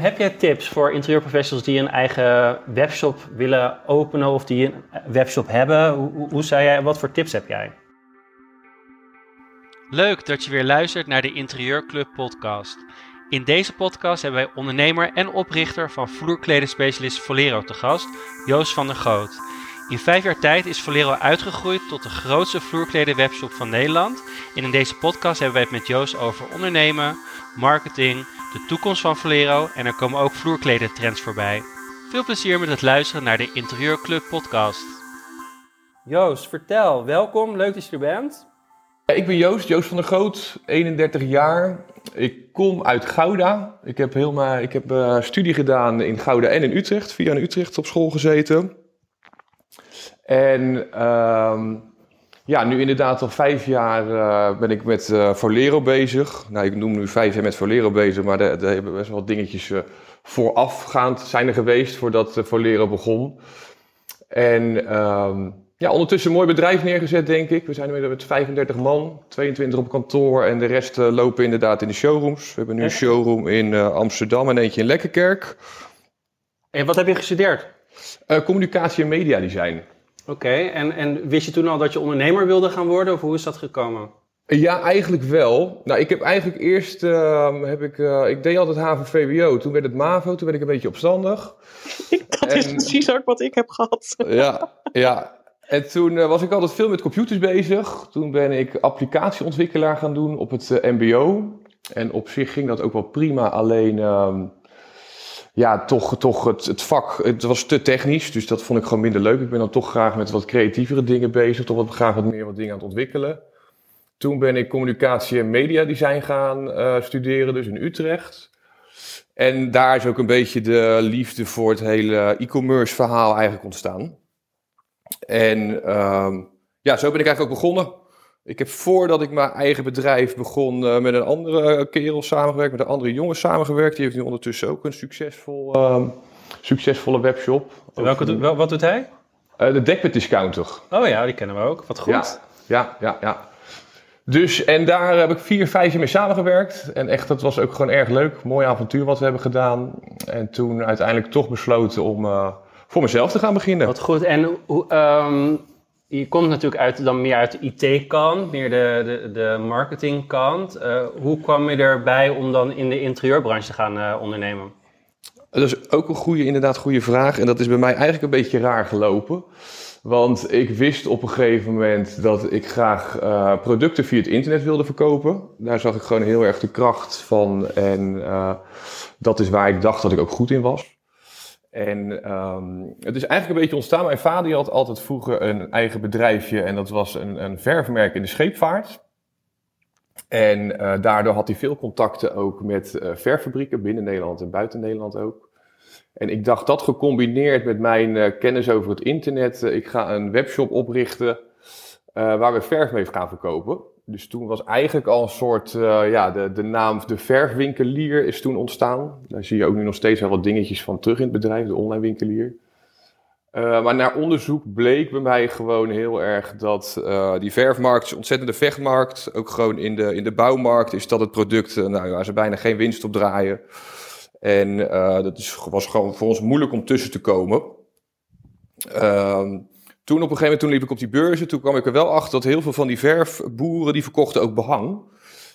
Heb jij tips voor interieurprofessionals die een eigen webshop willen openen of die een webshop hebben? Hoe, hoe zou jij, wat voor tips heb jij? Leuk dat je weer luistert naar de Interieurclub podcast. In deze podcast hebben wij ondernemer en oprichter van vloerkledenspecialist Volero te gast, Joost van der Goot. In vijf jaar tijd is Volero uitgegroeid tot de grootste vloerkledenwebshop van Nederland. En in deze podcast hebben wij het met Joost over ondernemen, marketing, de toekomst van Volero en er komen ook vloerkledentrends voorbij. Veel plezier met het luisteren naar de Interieurclub podcast. Joost, vertel. Welkom, leuk dat je er bent. Ik ben Joost, Joost van der Goot, 31 jaar. Ik kom uit Gouda. Ik heb, helemaal, ik heb uh, studie gedaan in Gouda en in Utrecht. Via in Utrecht op school gezeten. En uh, ja, nu inderdaad al vijf jaar uh, ben ik met uh, Volero bezig. Nou, ik noem nu vijf jaar met Volero bezig, maar er, hebben best wel dingetjes voorafgaand zijn er geweest voordat Volero begon. En um, ja, ondertussen een mooi bedrijf neergezet, denk ik. We zijn inmiddels met 35 man, 22 op kantoor en de rest uh, lopen inderdaad in de showrooms. We hebben nu een showroom in uh, Amsterdam en eentje in Lekkerkerk. En wat heb je gestudeerd? Uh, communicatie en mediadesign. Oké, okay. en, en wist je toen al dat je ondernemer wilde gaan worden of hoe is dat gekomen? Ja, eigenlijk wel. Nou, ik heb eigenlijk eerst, uh, heb ik, uh, ik deed altijd HAVO-VWO. Toen werd het MAVO, toen werd ik een beetje opstandig. dat is precies ook wat ik heb gehad. Ja, ja. En toen uh, was ik altijd veel met computers bezig. Toen ben ik applicatieontwikkelaar gaan doen op het uh, MBO. En op zich ging dat ook wel prima. Alleen, uh, ja, toch, toch het, het, vak, het was te technisch. Dus dat vond ik gewoon minder leuk. Ik ben dan toch graag met wat creatievere dingen bezig. Toch wat, graag wat meer wat dingen aan het ontwikkelen. Toen ben ik communicatie en mediadesign gaan uh, studeren, dus in Utrecht. En daar is ook een beetje de liefde voor het hele e-commerce verhaal eigenlijk ontstaan. En um, ja, zo ben ik eigenlijk ook begonnen. Ik heb voordat ik mijn eigen bedrijf begon uh, met een andere kerel samengewerkt, met een andere jongen samengewerkt. Die heeft nu ondertussen ook een succesvol, um, succesvolle webshop. Welke, wel, wat doet hij? Uh, de Dekbed Discounter. Oh ja, die kennen we ook. Wat goed. Ja, ja, ja. ja. Dus, en daar heb ik vier, vijf jaar mee samengewerkt. En echt, dat was ook gewoon erg leuk. Mooi avontuur wat we hebben gedaan. En toen uiteindelijk toch besloten om... Uh, voor mezelf te gaan beginnen. Wat goed. En um, je komt natuurlijk uit, dan meer uit de IT-kant, meer de, de, de marketingkant. Uh, hoe kwam je erbij om dan in de interieurbranche te gaan uh, ondernemen? Dat is ook een goede, inderdaad goede vraag. En dat is bij mij eigenlijk een beetje raar gelopen. Want ik wist op een gegeven moment dat ik graag uh, producten via het internet wilde verkopen. Daar zag ik gewoon heel erg de kracht van. En dat is waar ik dacht dat ik ook goed in was. En um, het is eigenlijk een beetje ontstaan. Mijn vader had altijd vroeger een eigen bedrijfje en dat was een, een verfmerk in de scheepvaart. En uh, daardoor had hij veel contacten ook met uh, verffabrieken binnen Nederland en buiten Nederland ook. En ik dacht dat gecombineerd met mijn uh, kennis over het internet, ik ga een webshop oprichten waar we verf mee gaan verkopen. Dus toen was eigenlijk al een soort, uh, ja, de, de naam de verfwinkelier is toen ontstaan. Daar zie je ook nu nog steeds wel wat dingetjes van terug in het bedrijf, de online winkelier. Uh, maar naar onderzoek bleek bij mij gewoon heel erg dat die verfmarkt, ontzettende vechtmarkt, ook gewoon in de, in de bouwmarkt, is dat het product nou, waar ze bijna geen winst op draaien. En dat is, was gewoon voor ons moeilijk om tussen te komen. Ehm, toen op een gegeven moment toen liep ik op die beurzen. Toen kwam ik er wel achter dat heel veel van die verfboeren die verkochten ook behang.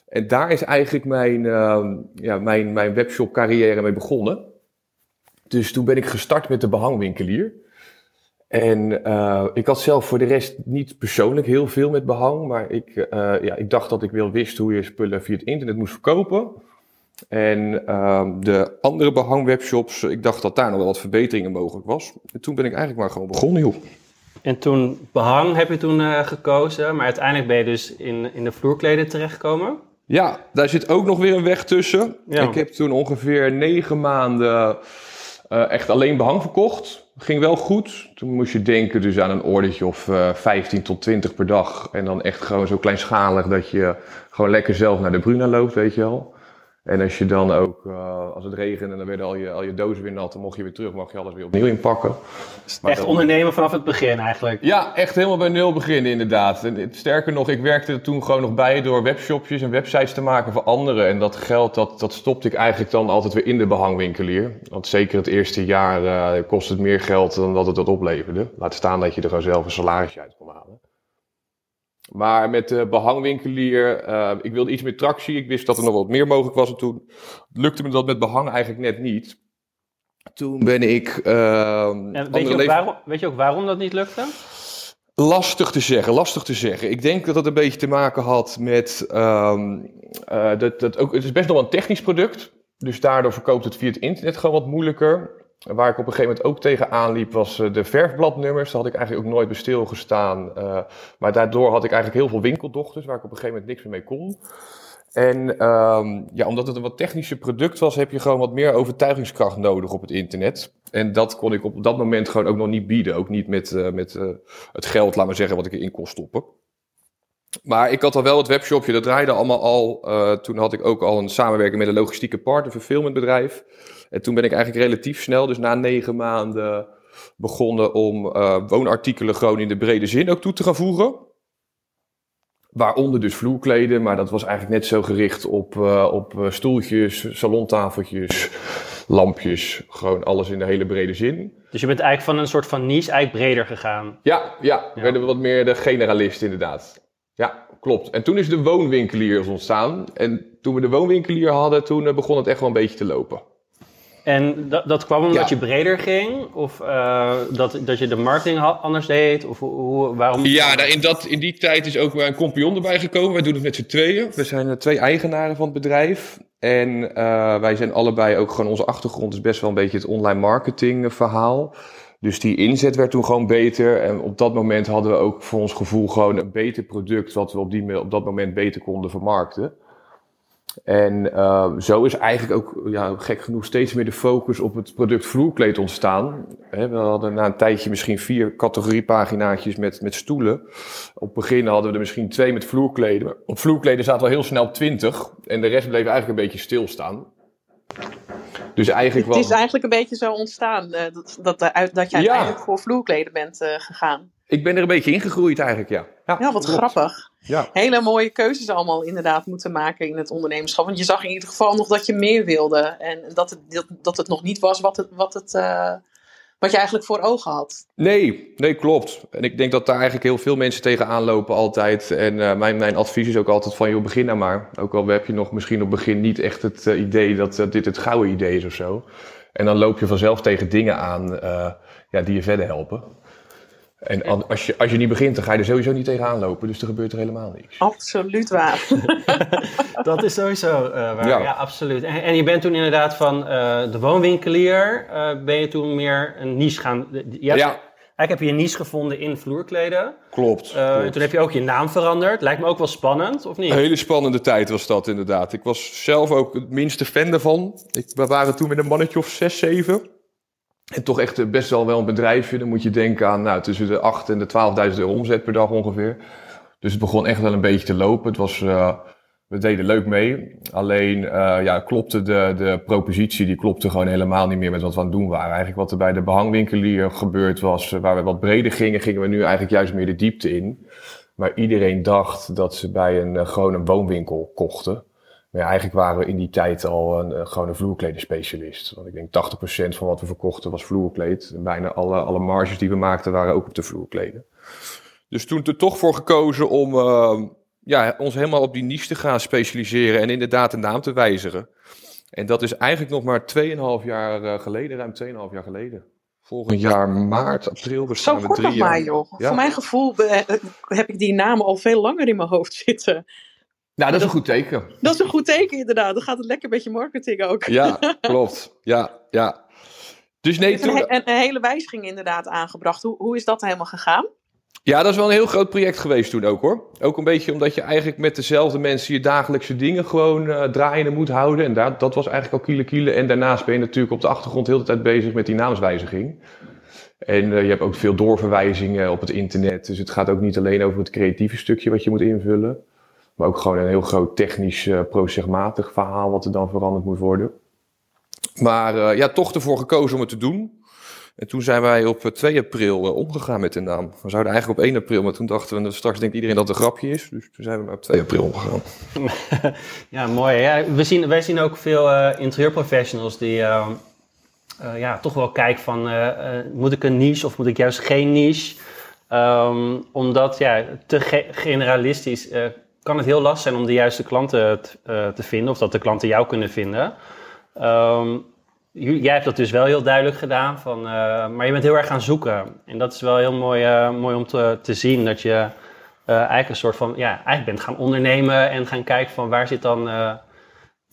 En daar is eigenlijk mijn, uh, ja, mijn, mijn webshop carrière mee begonnen. Dus toen ben ik gestart met de behangwinkelier. En uh, ik had zelf voor de rest niet persoonlijk heel veel met behang. Maar ik, uh, ja, ik dacht dat ik wel wist hoe je spullen via het internet moest verkopen. En uh, de andere behangwebshops, ik dacht dat daar nog wel wat verbeteringen mogelijk was. En toen ben ik eigenlijk maar gewoon begonnen, joh. En toen behang heb je toen uh, gekozen, maar uiteindelijk ben je dus in, in de vloerkleden terechtgekomen. Ja, daar zit ook nog weer een weg tussen. Ja. Ik heb toen ongeveer negen maanden uh, echt alleen behang verkocht. Ging wel goed. Toen moest je denken dus aan een ordertje of uh, 15 tot 20 per dag. En dan echt gewoon zo kleinschalig dat je gewoon lekker zelf naar de Bruna loopt, weet je wel. En als je dan ook, uh, als het regende, dan werden al je, al je dozen weer nat. Dan mocht je weer terug, mag je alles weer opnieuw inpakken. Echt ondernemen vanaf het begin eigenlijk? Ja, echt helemaal bij nul beginnen inderdaad. En sterker nog, ik werkte er toen gewoon nog bij door webshopjes en websites te maken voor anderen. En dat geld, dat, dat stopte ik eigenlijk dan altijd weer in de behangwinkelier. Want zeker het eerste jaar uh, kost het meer geld dan dat het dat opleverde. Laat staan dat je er gewoon zelf een salarisje uit. Maar met de behangwinkelier, uh, ik wilde iets meer tractie. Ik wist dat er nog wat meer mogelijk was. En toen lukte me dat met behang eigenlijk net niet. Toen ben ik. Uh, en weet, je ook waarom, weet je ook waarom dat niet lukte? Lastig te zeggen, lastig te zeggen. Ik denk dat dat een beetje te maken had met. Um, uh, dat, dat ook, het is best nog een technisch product. Dus daardoor verkoopt het via het internet gewoon wat moeilijker. Waar ik op een gegeven moment ook tegen liep, was eh, de verfbladnummers. Daar had ik eigenlijk ook nooit bij stilgestaan. Uh, maar daardoor had ik eigenlijk heel veel winkeldochters waar ik op een gegeven moment niks meer mee kon. En um, ja, omdat het een wat technische product was, heb je gewoon wat meer overtuigingskracht nodig op het internet. En dat kon ik op dat moment gewoon ook nog niet bieden. Ook niet met, uh, met het geld, laat maar zeggen, wat ik erin kon stoppen. Maar ik had al wel het webshopje, dat draaide allemaal al. Toen had ik ook al een samenwerking met een logistieke partner, een verfilmmentbedrijf. En toen ben ik eigenlijk relatief snel, dus na negen maanden, begonnen om uh, woonartikelen gewoon in de brede zin ook toe te gaan voegen. Waaronder dus vloerkleden, maar dat was eigenlijk net zo gericht op, uh, op stoeltjes, salontafeltjes, lampjes. Gewoon alles in de hele brede zin. Dus je bent eigenlijk van een soort van niche eigenlijk breder gegaan? Ja, ja. ja. werden we wat meer de generalist inderdaad. Ja, klopt. En toen is de woonwinkelier ontstaan. En toen we de woonwinkelier hadden, toen begon het echt wel een beetje te lopen. En dat, dat kwam omdat ja. je breder ging? Of uh, dat, dat je de marketing anders deed? Of hoe, waarom? Ja, nou in, dat, in die tijd is ook weer een compagnon erbij gekomen. Wij doen het met z'n tweeën. We zijn twee eigenaren van het bedrijf. En uh, wij zijn allebei ook gewoon... Onze achtergrond is best wel een beetje het online marketing verhaal. Dus die inzet werd toen gewoon beter. En op dat moment hadden we ook voor ons gevoel gewoon een beter product... wat we op, die, op dat moment beter konden vermarkten. En uh, zo is eigenlijk ook, ja, gek genoeg, steeds meer de focus op het product vloerkleed ontstaan. He, we hadden na een tijdje misschien vier categoriepaginaatjes met, met stoelen. Op het begin hadden we er misschien twee met vloerkleden. Op vloerkleden zaten al heel snel twintig. En de rest bleef eigenlijk een beetje stilstaan. Dus eigenlijk Ik ben er een beetje ingegroeid eigenlijk, ja. Ja, ja wat klopt. grappig. Ja. Hele mooie keuzes allemaal inderdaad moeten maken in het ondernemerschap. Want je zag in ieder geval nog dat je meer wilde. En dat het, dat, dat het nog niet was wat, het, wat, het, uh, wat je eigenlijk voor ogen had. Nee, nee, klopt. En ik denk dat daar eigenlijk heel veel mensen tegenaan lopen altijd. En uh, mijn, mijn advies is ook altijd van, joh, begin nou maar. Ook al heb je nog misschien op het begin niet echt het uh, idee dat dit het gouden idee is of zo. En dan loop je vanzelf tegen dingen aan ja, die je verder helpen. En als je, als je niet begint, dan ga je er sowieso niet tegenaan lopen. Dus er gebeurt er helemaal niks. Absoluut waar. dat is sowieso uh, waar. Ja, ja absoluut. En, en, je bent toen inderdaad van uh, de woonwinkelier, uh, ben je toen meer een niche gaan... Je hebt, ja. Eigenlijk heb je een niche gevonden in vloerkleden. Klopt, klopt. Toen heb je ook je naam veranderd. Lijkt me ook wel spannend, of niet? Een hele spannende tijd was dat inderdaad. Ik was zelf ook het minste fan ervan. Ik, we waren toen met een mannetje of zes, zeven. En toch echt best wel wel een bedrijfje. Dan moet je denken aan nou, tussen de 8 en de 12.000 euro omzet per dag ongeveer. Dus het begon echt wel een beetje te lopen. Het was, uh, we deden leuk mee. Alleen uh, ja, klopte de, de propositie, die klopte gewoon helemaal niet meer met wat we aan het doen waren. Eigenlijk wat er bij de behangwinkelier gebeurd was, waar we wat breder gingen, gingen we nu eigenlijk juist meer de diepte in. Maar iedereen dacht dat ze bij een, gewoon een woonwinkel kochten. Maar ja, eigenlijk waren we in die tijd al een, uh, gewoon een vloerkledenspecialist. Want ik denk 80% van wat we verkochten was vloerkleed. En bijna alle, alle marges die we maakten waren ook op de vloerkleden. Dus toen er toch voor gekozen om uh, ja, ons helemaal op die niche te gaan specialiseren en inderdaad de naam te wijzigen. En dat is eigenlijk nog maar 2,5 jaar uh, geleden, ruim 2,5 jaar geleden. Volgend jaar maart, april bestaan Zo we drie jaar. maar joh. Ja. Voor mijn gevoel uh, heb ik die namen al veel langer in mijn hoofd zitten. Nou, dat is een goed teken. Dat is een goed teken, inderdaad. Dan gaat het lekker met je marketing ook. Ja, klopt. Ja, ja. Dus nee, toen... een, een, hele wijziging inderdaad aangebracht. Hoe, hoe is dat helemaal gegaan? Ja, dat is wel een heel groot project geweest toen ook hoor. Ook een beetje omdat je eigenlijk met dezelfde mensen je dagelijkse dingen gewoon uh, draaiende moet houden. En dat, dat was eigenlijk al kiele kiele. En daarnaast ben je natuurlijk op de achtergrond heel de tijd bezig met die naamswijziging. En uh, je hebt ook veel doorverwijzingen op het internet. Dus het gaat ook niet alleen over het creatieve stukje wat je moet invullen. Maar ook gewoon een heel groot technisch uh, procesmatig verhaal wat er dan veranderd moet worden. Maar ja, toch ervoor gekozen om het te doen. En toen zijn wij op 2 april omgegaan met de naam. We zouden eigenlijk op 1 april, maar toen dachten we, straks denkt iedereen dat het een grapje is. Dus toen zijn we op 2 april omgegaan. ja, mooi. We zien, wij zien ook veel interieurprofessionals die uh, ja, toch wel kijk van, moet ik een niche of moet ik juist geen niche? Um, omdat ja, te ge generalistisch kan het heel lastig zijn om de juiste klanten te vinden of dat de klanten jou kunnen vinden. Um, jij hebt dat dus wel heel duidelijk gedaan, van, maar je bent heel erg gaan zoeken. En dat is wel heel mooi, mooi om te, te zien dat je eigenlijk een soort van, ja, eigenlijk bent gaan ondernemen en gaan kijken van waar zit dan...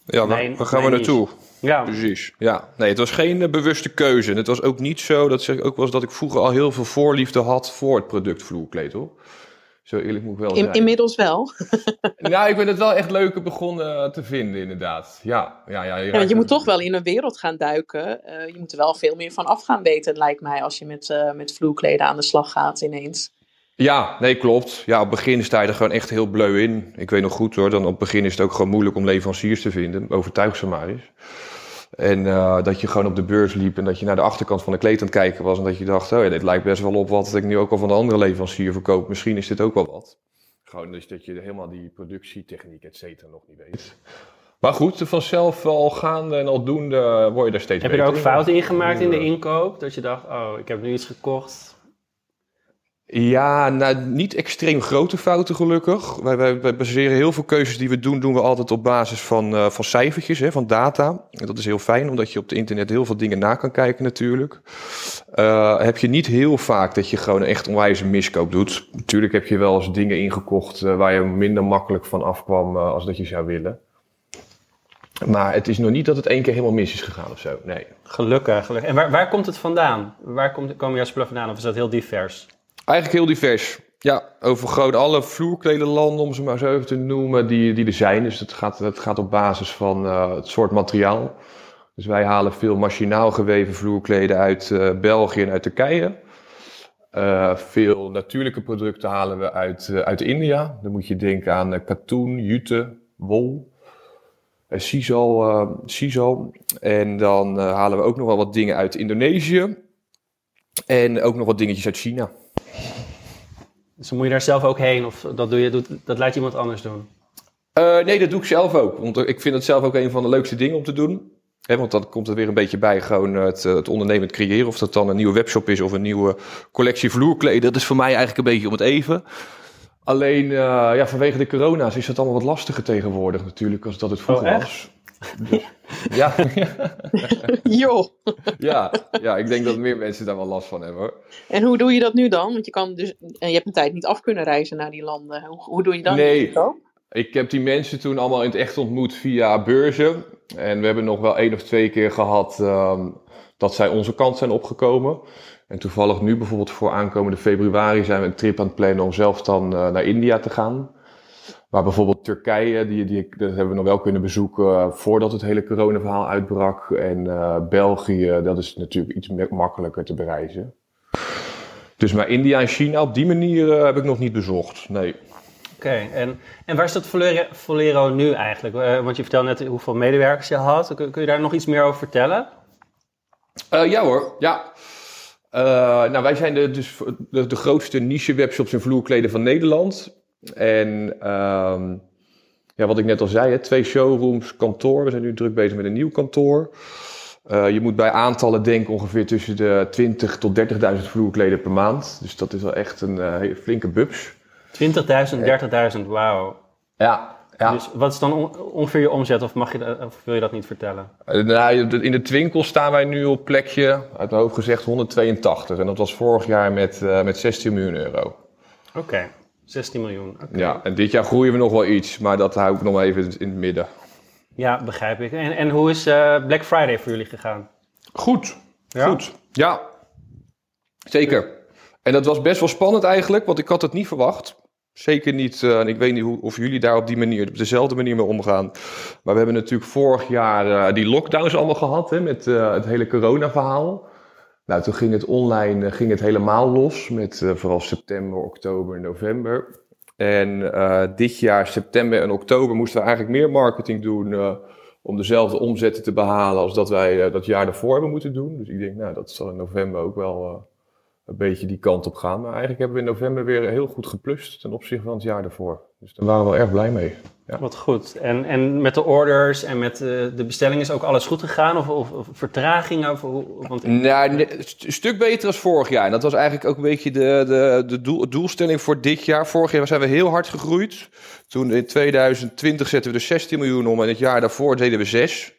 ja, waar, waar gaan we naartoe? Ja. Precies. Ja. Nee, het was geen eh, bewuste keuze. En het was ook niet zo, dat zeg ik ook wel eens, dat ik vroeger al heel veel voorliefde had voor het product vloerkleed, hoor. Zo eerlijk moet ik wel zijn. inmiddels wel. ja, ik ben het wel echt leuker begonnen eh, te vinden, inderdaad. Ja, ja, ja. Je, ja, je moet toch wel in een wereld gaan duiken. Uh, je moet er wel veel meer van af gaan weten, lijkt mij, als je met, uh, met vloerkleden aan de slag gaat ineens. Ja, nee, klopt. Ja, op het begin sta je er gewoon echt heel bleu in. Ik weet nog goed hoor, dan op het begin is het ook gewoon moeilijk om leveranciers te vinden. Overtuig ze maar eens. En uh, dat je gewoon op de beurs liep en dat je naar de achterkant van de kleed aan het kijken was. En dat je dacht, oh ja, dit lijkt best wel op wat ik nu ook al van de andere leverancier verkoop. Misschien is dit ook wel wat. Gewoon dus dat je helemaal die productietechniek, et cetera, nog niet weet. Maar goed, vanzelf al gaande en al doende word je daar steeds Heb beter je er ook fouten in gemaakt in de inkoop? Dat je dacht, oh, ik heb nu iets gekocht ja, nou, niet extreem grote fouten gelukkig. Wij, wij, baseren heel veel keuzes die we doen, doen we altijd op basis van, uh, van cijfertjes, hè, van data. En dat is heel fijn, omdat je op het internet heel veel dingen na kan kijken natuurlijk. Uh, heb je niet heel vaak dat je gewoon echt onwijze miskoop doet. Natuurlijk heb je wel eens dingen ingekocht uh, waar je minder makkelijk van afkwam als dat je zou willen. Maar het is nog niet dat het één keer helemaal mis is gegaan of zo, nee. Gelukkig, gelukkig. En waar, waar komt het vandaan? Waar komt, komen jouw spullen vandaan of is dat heel divers? Eigenlijk heel divers. Ja, over groot alle vloerkledenlanden, om ze maar zo even te noemen, die, die er zijn. Dus het gaat, het gaat op basis van uh, het soort materiaal. Dus wij halen veel machinaal geweven vloerkleden uit uh, België en uit Turkije. Uh, veel natuurlijke producten halen we uit, uit India. Dan moet je denken aan katoen, jute, wol, sisal, sisal. En dan halen we ook nog wel wat dingen uit Indonesië. En ook nog wat dingetjes uit China. Dus moet je daar zelf ook heen of dat, doe je, doet, dat laat iemand anders doen? Uh, nee, dat doe ik zelf ook. Want ik vind het zelf ook een van de leukste dingen om te doen. He, want dan komt het weer een beetje bij gewoon het, het ondernemen creëren. Of dat dan een nieuwe webshop is of een nieuwe collectie vloerkleden. Dat is voor mij eigenlijk een beetje om het even. Alleen uh, ja, vanwege de corona's is het allemaal wat lastiger tegenwoordig natuurlijk als dat het vroeger oh, was. Ja. Joh. ja, ja, ik denk dat meer mensen daar wel last van hebben. Hoor. En hoe doe je dat nu dan? Want je, kan dus, je hebt een tijd niet af kunnen reizen naar die landen. Hoe, hoe doe je dat? Nee, ik heb die mensen toen allemaal in het echt ontmoet via beurzen. En we hebben nog wel één of twee keer gehad um, dat zij onze kant zijn opgekomen. En toevallig nu bijvoorbeeld voor aankomende februari zijn we een trip aan het plannen om zelf dan uh, naar India te gaan. Maar bijvoorbeeld Turkije, die, die, dat hebben we nog wel kunnen bezoeken uh, voordat het hele coronaverhaal uitbrak. En uh, België, dat is natuurlijk iets makkelijker te bereizen. Dus maar India en China, op die manier uh, heb ik nog niet bezocht, nee. Oké, en, en waar staat Volero, nu eigenlijk? want je vertelde net hoeveel medewerkers je had. Kun, kun je daar nog iets meer over vertellen? ja hoor, ja. nou, wij zijn de, dus de, de grootste niche webshops in vloerkleden van Nederland. En um, ja, wat ik net al zei, hè, twee showrooms, kantoor. We zijn nu druk bezig met een nieuw kantoor. Uh, je moet bij aantallen denken ongeveer tussen de 20 tot 30.000 vloerkleden per maand. Dus dat is wel echt een uh, flinke bubs. 20.000, 30.000, wauw. Ja, ja. Dus wat is dan ongeveer je omzet of, mag je, of wil je dat niet vertellen? Uh, nou, in de twinkel staan wij nu op plekje, uit mijn hoofd gezegd, 182. En dat was vorig jaar met, met 16 miljoen euro. Oké. 16 miljoen. Ja, en dit jaar groeien we nog wel iets, maar dat hou ik nog even in het midden. Ja, begrijp ik. En, en hoe is uh, Black Friday voor jullie gegaan? Goed, ja? goed. Ja, zeker. En dat was best wel spannend eigenlijk, want ik had het niet verwacht. Zeker niet, uh, en ik weet niet hoe, of jullie daar op die manier, op dezelfde manier mee omgaan. Maar we hebben natuurlijk vorig jaar uh, die lockdowns allemaal gehad, hè, met het hele corona-verhaal. Nou, toen ging het online eh, ging het helemaal los met uh, vooral september, oktober, november. En dit jaar, september en oktober, moesten we eigenlijk meer marketing doen om dezelfde omzetten te behalen als dat wij dat jaar daarvoor hebben moeten doen. Dus ik denk, nou, dat zal in november ook wel een beetje die kant op gaan. Maar eigenlijk hebben we in november weer heel goed geplust ten opzichte van het jaar daarvoor. Dus daar waren we wel erg blij mee. Ja. Wat goed. En, en met de orders en met de, eh, de bestelling is ook alles goed gegaan? Of, of, of vertraging? Of, want... Nou, een stuk beter als vorig jaar. En dat was eigenlijk ook een beetje de, de, de doel, doelstelling voor dit jaar. Vorig jaar zijn we heel hard gegroeid. Toen in 2020 zetten we er 16 miljoen om en het jaar daarvoor deden we 6.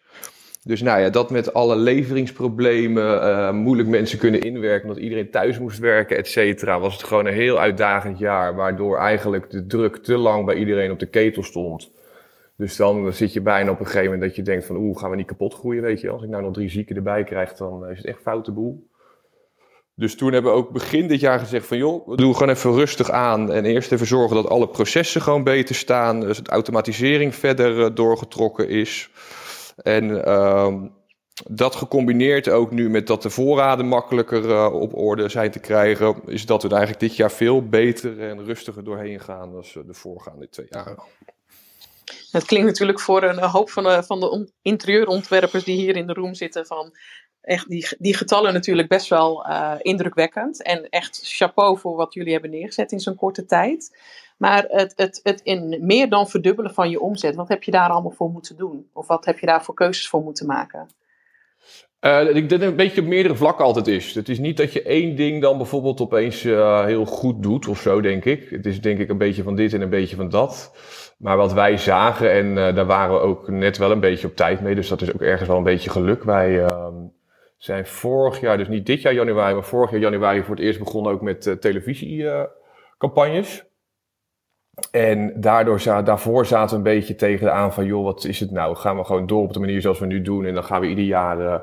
Dus nou ja, dat met alle leveringsproblemen, uh, moeilijk mensen kunnen inwerken, omdat iedereen thuis moest werken, et cetera, was het gewoon een heel uitdagend jaar, waardoor eigenlijk de druk te lang bij iedereen op de ketel stond. Dus dan zit je bijna op een gegeven moment dat je denkt van, oeh, gaan we niet kapot groeien, weet je. Als ik nou nog drie zieken erbij krijg, dan is het echt foute boel. Dus toen hebben we ook begin dit jaar gezegd van joh, we doen gewoon even rustig aan en eerst even zorgen dat alle processen gewoon beter staan, dus de automatisering verder uh, doorgetrokken is. En ehm, dat gecombineerd ook nu met dat de voorraden makkelijker uh, op orde zijn te krijgen, is dat we er eigenlijk dit jaar veel beter en rustiger doorheen gaan dan de voorgaande twee jaar. Het klinkt natuurlijk voor een hoop van de, van de interieurontwerpers die hier in de room zitten van echt die, die getallen natuurlijk best wel uh, indrukwekkend. En echt chapeau voor wat jullie hebben neergezet in zo'n korte tijd. Maar het, het, het in meer dan verdubbelen van je omzet, wat heb je daar allemaal voor moeten doen? Of wat heb je daar voor keuzes voor moeten maken? Uh, ik denk dat het een beetje op meerdere vlakken altijd is. Het is niet dat je één ding dan bijvoorbeeld opeens uh, heel goed doet of zo, denk ik. Het is denk ik een beetje van dit en een beetje van dat. Maar wat wij zagen, en uh, daar waren we ook net wel een beetje op tijd mee, dus dat is ook ergens wel een beetje geluk. Wij ehm, zijn vorig jaar, dus niet dit jaar januari, maar vorig jaar januari voor het eerst begonnen ook met televisiecampagnes. En daardoor, daarvoor zaten we een beetje tegen de aan van, joh, wat is het nou? Gaan we gewoon door op de manier zoals we nu doen en dan gaan we ieder jaar, uh,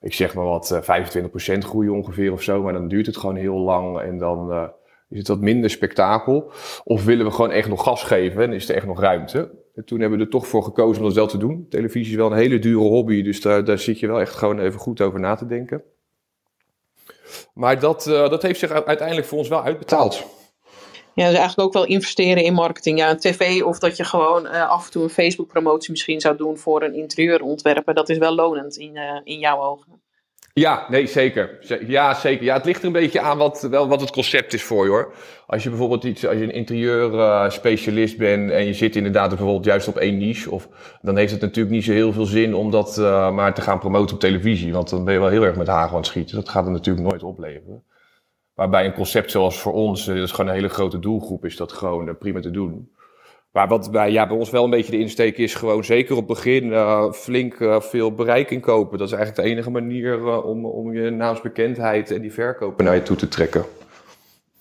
ik zeg maar wat, uh, eh, 25% groeien ongeveer of zo, maar dan duurt het gewoon heel lang en dan uh, is het wat minder spektakel. Of willen we gewoon echt nog gas geven en is er echt nog ruimte? En toen hebben we er toch voor gekozen om dat wel te doen. Televisie is wel een hele dure hobby, dus daar, daar zit je wel echt gewoon even goed over na te denken. Maar dat, dat heeft zich uiteindelijk voor ons wel uitbetaald. Ja, dus eigenlijk ook wel investeren in marketing. Ja, een tv of dat je gewoon uh, af en toe een Facebook promotie misschien zou doen voor een interieurontwerper. Dat is wel lonend in, uh, in jouw ogen. Ja, nee, zeker. Ja, zeker. Ja, het ligt er een beetje aan wat, wel, wat het concept is voor je hoor. Als je bijvoorbeeld iets, als je een interieurspecialist uh, bent en je zit inderdaad bijvoorbeeld juist op één niche, of, dan heeft het natuurlijk niet zo heel veel zin om dat maar te gaan promoten op televisie. Want dan ben je wel heel erg met hagel aan het schieten. Dat gaat er natuurlijk nooit opleveren. Waarbij een concept zoals voor ons, eh, dat is gewoon een hele grote doelgroep, is dat gewoon uh, prima te doen. Maar wat bij, ja, bij ons wel een beetje de insteek is, gewoon zeker op het begin uh, flink uh, veel bereik inkopen. Dat is eigenlijk de enige manier om, om je naamsbekendheid en die verkopen naar je toe te trekken.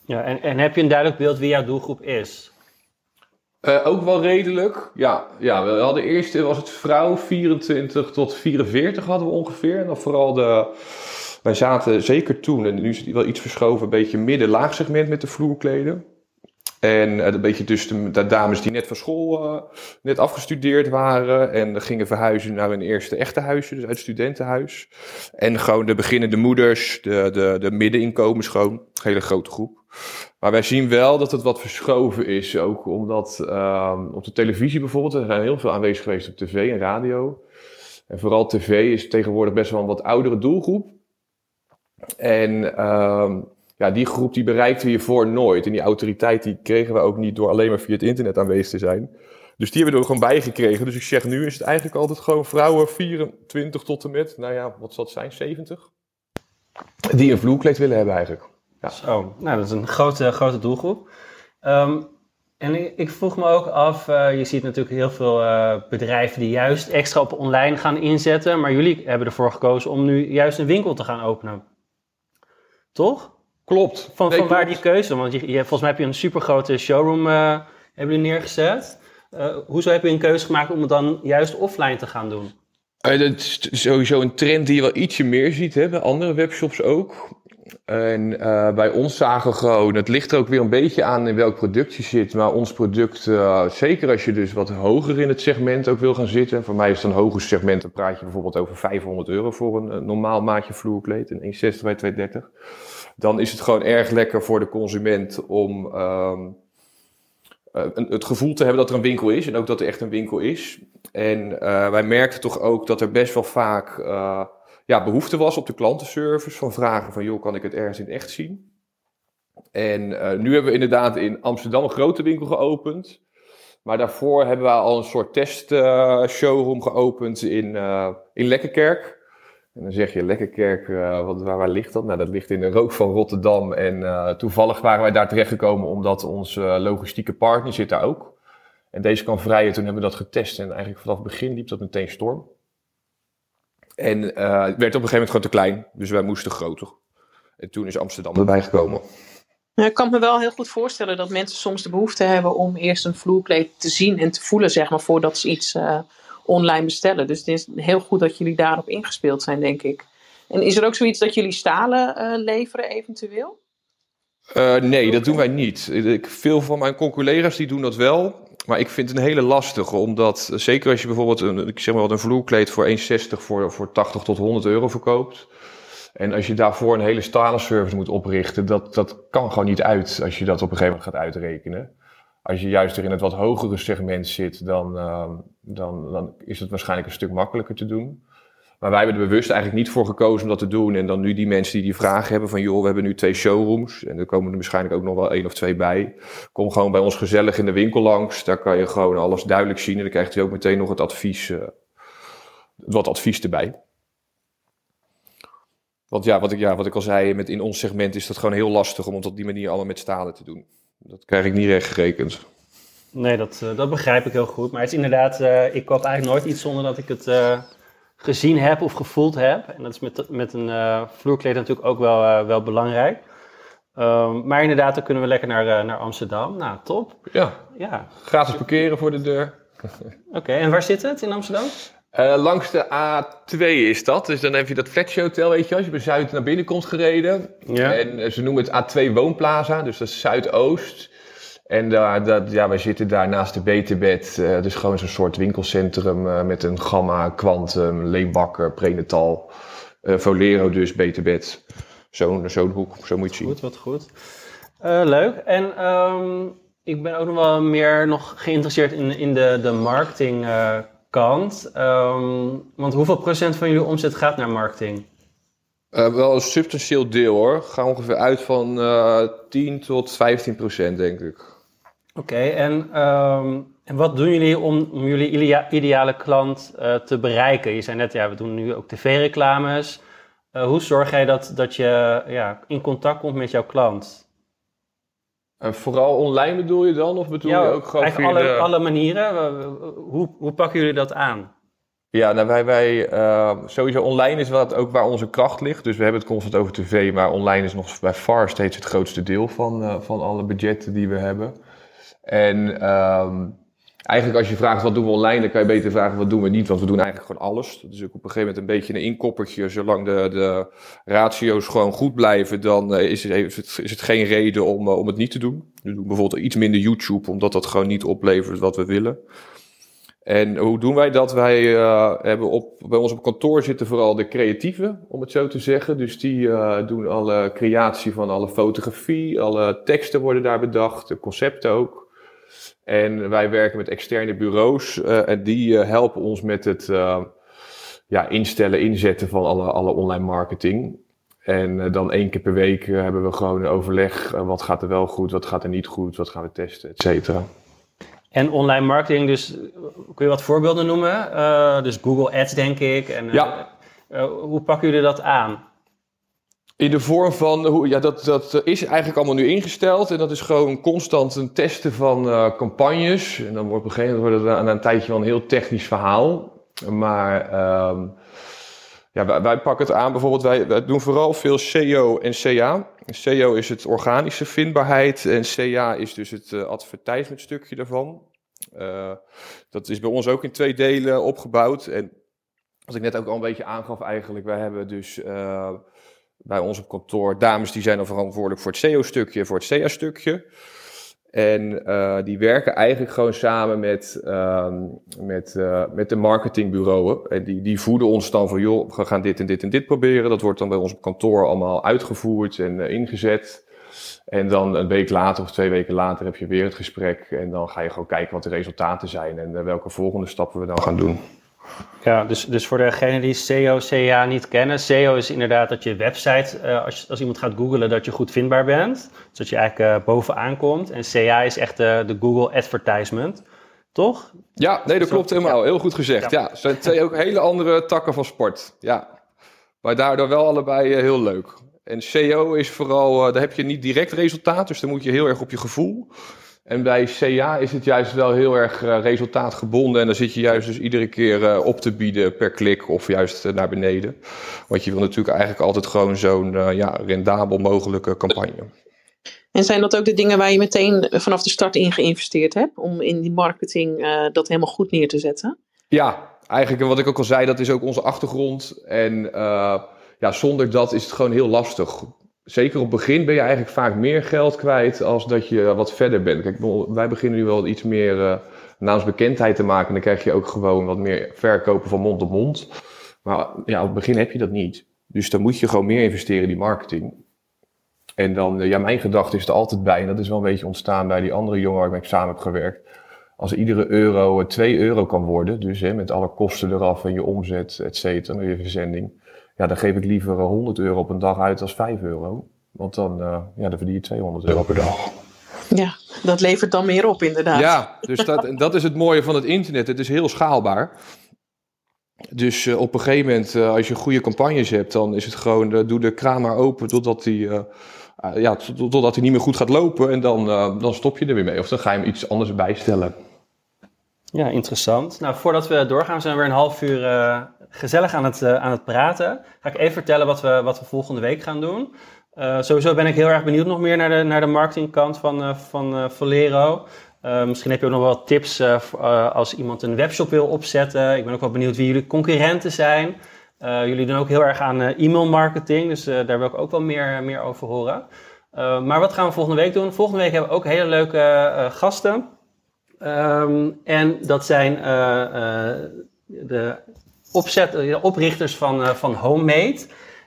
Ja, en, en heb je een duidelijk beeld wie jouw doelgroep is? ook wel redelijk. Ja, ja, we hadden eerst, was het vrouw 24 tot 44 hadden we ongeveer. En dan vooral de wij zaten zeker toen, en nu is het wel iets verschoven, een beetje midden-laag segment met de vloerkleden. En uh, een beetje dus de, dames die net van school uh, net afgestudeerd waren en gingen verhuizen naar hun eerste echte huisje, dus uit studentenhuis. En gewoon de beginnende moeders, de, de, de middeninkomens gewoon, een hele grote groep. Maar wij zien wel dat het wat verschoven is, ook omdat uh, op de televisie bijvoorbeeld, er zijn heel veel aanwezig geweest op tv en radio. En vooral tv is tegenwoordig best wel een wat oudere doelgroep. En ehm, ja, die groep die bereikten we hiervoor nooit. En die autoriteit die kregen we ook niet door alleen maar via het internet aanwezig te zijn. Dus die hebben we er gewoon bij gekregen. Dus ik zeg nu is het eigenlijk altijd gewoon vrouwen 24 tot en met, nou ja, wat zal het zijn, 70? Die een vloerkleed willen hebben eigenlijk. Ja. Zo, nou dat is een grote, grote doelgroep. Ehm, en ik, vroeg me ook af, uh, je ziet natuurlijk heel veel uh, bedrijven die juist extra op online gaan inzetten. Maar jullie hebben ervoor gekozen om nu juist een winkel te gaan openen. Toch? Klopt. Van, van waar die keuze? Want je, je, volgens mij heb je een supergrote showroom uh, hebben neergezet. Uh, hoezo heb je een keuze gemaakt om het dan juist offline te gaan doen? Uh, dat is sowieso een trend die je wel ietsje meer ziet, hè, bij andere webshops ook. En uh, bij ons zagen gewoon, het ligt er ook weer een beetje aan in welk product je zit. Maar ons product, uh, zeker als je dus wat hoger in het segment ook wil gaan zitten. Voor mij is het een hoger segment, dan praat je bijvoorbeeld over 500 euro voor een, normaal maatje vloerkleed. Een 1,60 bij 230. Dan is het gewoon erg lekker voor de consument om, um, het gevoel te hebben dat er een winkel is en ook dat er echt een winkel is. En wij merkten toch ook dat er best wel vaak ja, behoefte was op de klantenservice van vragen van joh, kan ik het ergens in echt zien? En nu hebben we inderdaad in Amsterdam een grote winkel geopend. Maar daarvoor hebben we al een soort test showroom geopend in, in Lekkerkerk. En dan zeg je Lekkerkerk, wat, waar, waar, ligt dat? Nou, dat ligt in de rook van Rotterdam. En toevallig waren wij daar terechtgekomen omdat onze logistieke partner zit daar ook. En deze kan vrijen, toen hebben we dat getest. En eigenlijk vanaf het begin liep dat meteen storm. En uh, het werd op een gegeven moment gewoon te klein. Dus wij moesten groter. En toen is Amsterdam erbij gekomen. Ik kan me wel heel goed voorstellen dat mensen soms de behoefte hebben om eerst een vloerkleed te zien en te voelen, zeg maar, voordat ze iets online bestellen. Dus het is heel goed dat jullie daarop ingespeeld zijn, denk ik. En is er ook zoiets dat jullie stalen uh, leveren eventueel? Uh, nee, dat doen wij niet. Ik, veel van mijn collega's die doen dat wel. Maar ik vind het een hele lastige, omdat zeker als je bijvoorbeeld een, ik zeg maar wat, een vloerkleed voor 1,60 voor, voor 80 tot 100 euro verkoopt. En als je daarvoor een hele stalen service moet oprichten, dat, dat kan gewoon niet uit als je dat op een gegeven moment gaat uitrekenen. Als je juist er in het wat hogere segment zit, dan, uh, dan, dan is het waarschijnlijk een stuk makkelijker te doen. Maar wij hebben er bewust eigenlijk niet voor gekozen om dat te doen. En dan nu die mensen die die vraag hebben van... joh, we hebben nu twee showrooms en er komen er waarschijnlijk ook nog wel één of twee bij. Kom gewoon bij ons gezellig in de winkel langs. Daar kan je gewoon alles duidelijk zien. En dan krijgt u ook meteen nog het advies, uh, wat advies erbij. Want ja wat, ik, ja, wat ik al zei, met in ons segment is dat gewoon heel lastig om het op die manier allemaal met stalen te doen. Dat krijg ik niet recht gerekend. Nee, dat, uh, dat begrijp ik heel goed. Maar het is inderdaad, uh, ik koop eigenlijk nooit iets zonder dat ik het gezien heb of gevoeld heb. En dat is met, met een vloerkleed natuurlijk ook wel, wel belangrijk. Um, maar inderdaad, dan kunnen we lekker naar, naar Amsterdam. Nou, top. Ja, ja. gratis parkeren voor de deur. Oké, en waar zit het in Amsterdam? Uh, langs de A2 is dat. Dus dan heb je dat Fletcher Hotel, weet je, als je bij Zuid naar binnen komt gereden. Ja. En ze noemen het A2 Woonplaza, dus dat is Zuidoost. En daar, dat, ja, wij zitten daar naast de Beterbed. Uh, dus gewoon zo'n soort winkelcentrum uh, met een Gamma, Quantum, Leembakker, Prenatal, uh, Volero dus, Beterbed. Zo'n zo'n hoek, zo moet je het zien. Goed, wat goed. leuk. En um, ik ben ook nog wel meer nog geïnteresseerd in, in de, de marketing kant. Um, want hoeveel procent van jullie omzet gaat naar marketing? Uh, wel een substantieel deel hoor. Ga ongeveer uit van uh, eh, 10 tot 15 procent, denk ik. Oké, en, um, en wat doen jullie om, om jullie ideale klant uh, te bereiken? Je zei net, ja, we doen nu ook tv-reclames. hoe zorg jij dat, dat je ja, in contact komt met jouw klant? En vooral online bedoel je dan? Of bedoel je ook gewoon via alle, de... alle manieren. Hoe, hoe pakken jullie dat aan? Ja, nou wij, wij uh, sowieso online is wat ook waar onze kracht ligt. Dus we hebben het constant over tv, maar online is nog bij far steeds het grootste deel van, uh, van alle budgetten die we hebben. En um, eigenlijk als je vraagt wat doen we online, dan kan je beter vragen wat doen we niet, want we doen eigenlijk gewoon alles. Is ook op een gegeven moment een beetje een inkoppertje. Zolang de, de ratio's gewoon goed blijven, dan eh, is het, is het geen reden om, eh, om het niet te doen. We doen bijvoorbeeld iets minder YouTube, omdat dat gewoon niet oplevert wat we willen. En hoe doen wij dat? Wij uh, hebben op, bij ons op kantoor zitten vooral de creatieven, om het zo te zeggen. Dus die uh, doen alle creatie van alle fotografie, alle teksten worden daar bedacht, de concepten ook. En wij werken met externe bureaus uh, en die helpen ons met het ja, instellen, inzetten van alle, alle online marketing. En dan één keer per week hebben we gewoon een overleg. wat gaat er wel goed, wat gaat er niet goed, wat gaan we testen, et cetera. En online marketing, dus kun je wat voorbeelden noemen? dus Google Ads, denk ik. En, ja. hoe pakken jullie dat aan? In de vorm van, ja, dat, dat is eigenlijk allemaal nu ingesteld. En dat is gewoon constant een testen van uh, campagnes. En dan wordt op een gegeven moment wordt het na een tijdje wel een heel technisch verhaal. Maar um, ja, wij, pakken het aan. Bijvoorbeeld, wij, wij doen vooral veel SEO en CA. SEO is het organische vindbaarheid. En CA is dus het uh, advertisement stukje daarvan. Uh, dat is bij ons ook in twee delen opgebouwd. En wat ik net ook al een beetje aangaf eigenlijk. Wij hebben dus bij ons op kantoor dames die zijn dan verantwoordelijk voor het SEO-stukje, voor het CA-stukje. En uh, die werken eigenlijk gewoon samen met, uh, met, uh, met de marketingbureaus. En die, die voeden ons dan van, joh, we gaan dit en dit en dit proberen. Dat wordt dan bij ons op kantoor allemaal uitgevoerd en ingezet. En dan een week later of twee weken later heb je weer het gesprek. En dan ga je gewoon kijken wat de resultaten zijn en welke volgende stappen we dan gaan doen. Ja, dus, dus voor degenen die SEO, CA niet kennen. SEO is inderdaad dat je website, uh, als, als iemand gaat googlen, dat je goed vindbaar bent. Zodat je eigenlijk uh, bovenaan komt. En CA is echt de, de Google Advertisement. Toch? Ja, nee, dat klopt helemaal. Heel goed gezegd. Ja, het zijn twee ook hele andere takken van sport. Ja, maar daardoor wel allebei uh, heel leuk. En SEO is vooral, daar heb je niet direct resultaat, dus dan moet je heel erg op je gevoel. En bij CA is het juist wel heel erg uh, resultaatgebonden. En dan zit je juist dus iedere keer uh, op te bieden per klik of juist uh, naar beneden. Want je wil natuurlijk eigenlijk altijd gewoon zo'n ja, rendabel mogelijke campagne. En zijn dat ook de dingen waar je meteen vanaf de start in geïnvesteerd hebt? Om in die marketing dat helemaal goed neer te zetten? Ja, eigenlijk wat ik ook al zei, dat is ook onze achtergrond. En ja, zonder dat is het gewoon heel lastig zeker op het begin ben je eigenlijk vaak meer geld kwijt als dat je wat verder bent. Kijk, wij beginnen nu wel iets meer uh, naamsbekendheid te maken. Dan krijg je ook gewoon wat meer verkopen van mond op mond. Maar ja, op het begin heb je dat niet. Dus dan moet je gewoon meer investeren in die marketing. En dan, eh, ja, mijn gedachte is er altijd bij. En dat is wel een beetje ontstaan bij die andere jongen waar ik samen heb gewerkt. Als iedere euro 2 eh, euro kan worden, dus hè, met alle kosten eraf en je omzet, et cetera, je verzending ja, dan geef ik liever 100 euro op een dag uit als 5 euro. Want dan, uh, ja, dan verdien je 200 euro per dag. Ja, dat levert dan meer op inderdaad. Ja, dus dat, dat is het mooie van het internet. Het is heel schaalbaar. Dus uh, op een gegeven moment, uh, als je goede campagnes hebt, dan is het gewoon, doe de kraan maar open totdat hij ja, totdat hij niet meer goed gaat lopen. En dan, dan stop je er weer mee. Of dan ga je hem iets anders bijstellen. Ja, interessant. Nou, voordat we doorgaan, zijn we weer een half uur gezellig aan het, uh, aan het praten. Ga ik even vertellen wat we, wat we volgende week gaan doen. Uh, sowieso ben ik heel erg benieuwd nog meer naar de, naar de marketingkant van, uh, van Volero. misschien heb je ook nog wel tips als iemand een webshop wil opzetten. Ik ben ook wel benieuwd wie jullie concurrenten zijn. jullie doen ook heel erg aan e-mail marketing, dus daar wil ik ook wel meer, meer over horen. maar wat gaan we volgende week doen? Volgende week hebben we ook hele leuke gasten. Um, en dat zijn de opzet, de oprichters van, uh, van Homemade.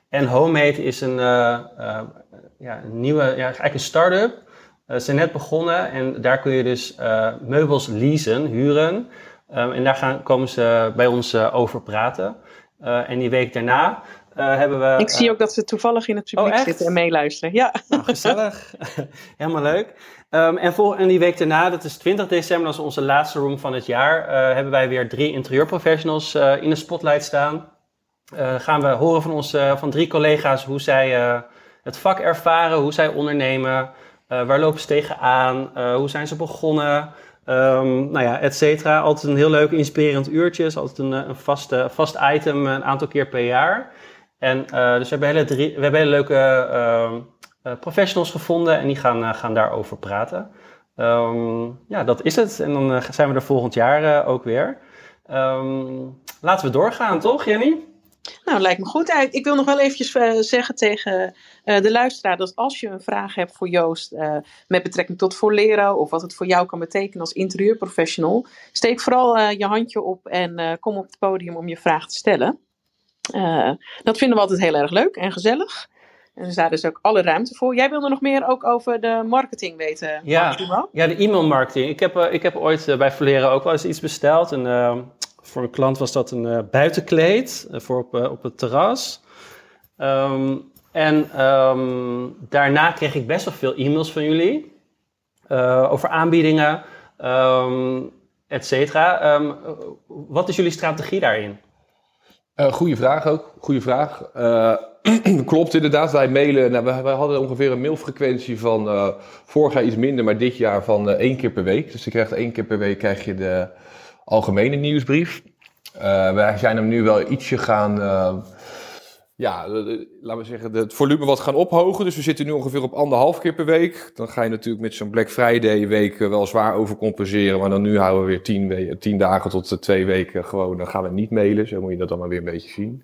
En Homemade is een, uh, ja, een nieuwe, ja, eigenlijk een start-up. ze zijn net begonnen en daar kun je dus meubels leasen, huren. Um, en daar gaan, komen ze bij ons over praten. en die week daarna hebben we. Ik zie ook dat ze toevallig in het publiek oh, zitten en meeluisteren. Ja. Nou, gezellig. Helemaal leuk. Um, en, vol, en die week daarna, dat is 20 december, dat is onze laatste room van het jaar, uh, hebben wij weer drie interieurprofessionals uh, in de spotlight staan. Gaan we horen van, ons, van drie collega's hoe zij het vak ervaren, hoe zij ondernemen, waar lopen ze tegenaan, hoe zijn ze begonnen, um, nou ja, et cetera. Altijd een heel leuk, inspirerend uurtje, is altijd een, een vast, vast item een aantal keer per jaar. En dus we hebben hele, drie, we hebben leuke ehm, eh, professionals gevonden en die gaan, uh, gaan daarover praten. Um, ja, dat is het. En dan zijn we er volgend jaar ook weer. Um, laten we doorgaan, toch, Jenny? Nou, lijkt me goed. Ik wil nog wel eventjes zeggen tegen de luisteraar dat als je een vraag hebt voor Joost met betrekking tot Volero of wat het voor jou kan betekenen als interieurprofessional, steek vooral je handje op en kom op het podium om je vraag te stellen. Dat vinden we altijd heel erg leuk en gezellig. En dus daar is ook alle ruimte voor. Jij wilde nog meer ook over de marketing weten, Ja, ja de e-mailmarketing. Ik heb, uh, ik heb ooit uh, bij Verleren ook wel eens iets besteld. En, voor een klant was dat een buitenkleed voor op, op het terras. Um, en um, daarna kreeg ik best wel veel e-mails van jullie over aanbiedingen, um, et cetera. wat is jullie strategie daarin? Goeie vraag ook. Goeie vraag. Klopt inderdaad, wij mailen. Nou, wij, hadden ongeveer een mailfrequentie van uh, vorig jaar iets minder, maar dit jaar van uh, één keer per week. Dus je krijgt één keer per week krijg je de algemene nieuwsbrief. Uh, wij zijn hem nu wel ietsje gaan, ja, laten we zeggen, het volume wat gaan ophogen. Dus we zitten nu ongeveer op anderhalf keer per week. Dan ga je natuurlijk met zo'n Black Friday week wel zwaar overcompenseren. Maar dan nu houden we weer tien, tien dagen tot twee weken gewoon, dan gaan we niet mailen. Zo moet je dat dan maar weer een beetje zien.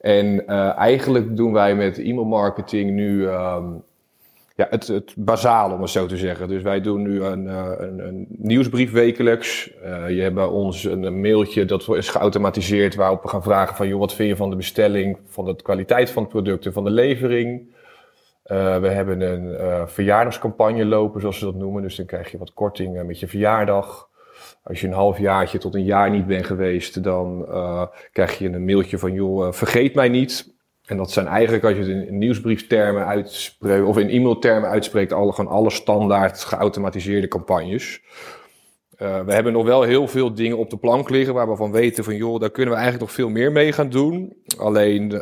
En eigenlijk doen wij met e-mailmarketing nu um, ja, het, het bazaal, om het zo te zeggen. Dus wij doen nu een, uh, een, een nieuwsbrief wekelijks. Uh, je hebt ons een, mailtje dat is geautomatiseerd waarop we gaan vragen van... joh, wat vind je van de bestelling, van de kwaliteit van het product en van de levering? we hebben een verjaardagscampagne lopen, zoals ze dat noemen. Dus dan krijg je wat korting met je verjaardag. Als je een halfjaartje tot een jaar niet bent geweest, dan krijg je een mailtje van, joh, vergeet mij niet. En dat zijn eigenlijk, als je het in nieuwsbrieftermen uitspreekt, of in e-mailtermen uitspreekt, alle, gewoon alle standaard geautomatiseerde campagnes. Uh, we hebben nog wel heel veel dingen op de plank liggen waar we van weten van joh, daar kunnen we eigenlijk nog veel meer mee gaan doen. Alleen uh,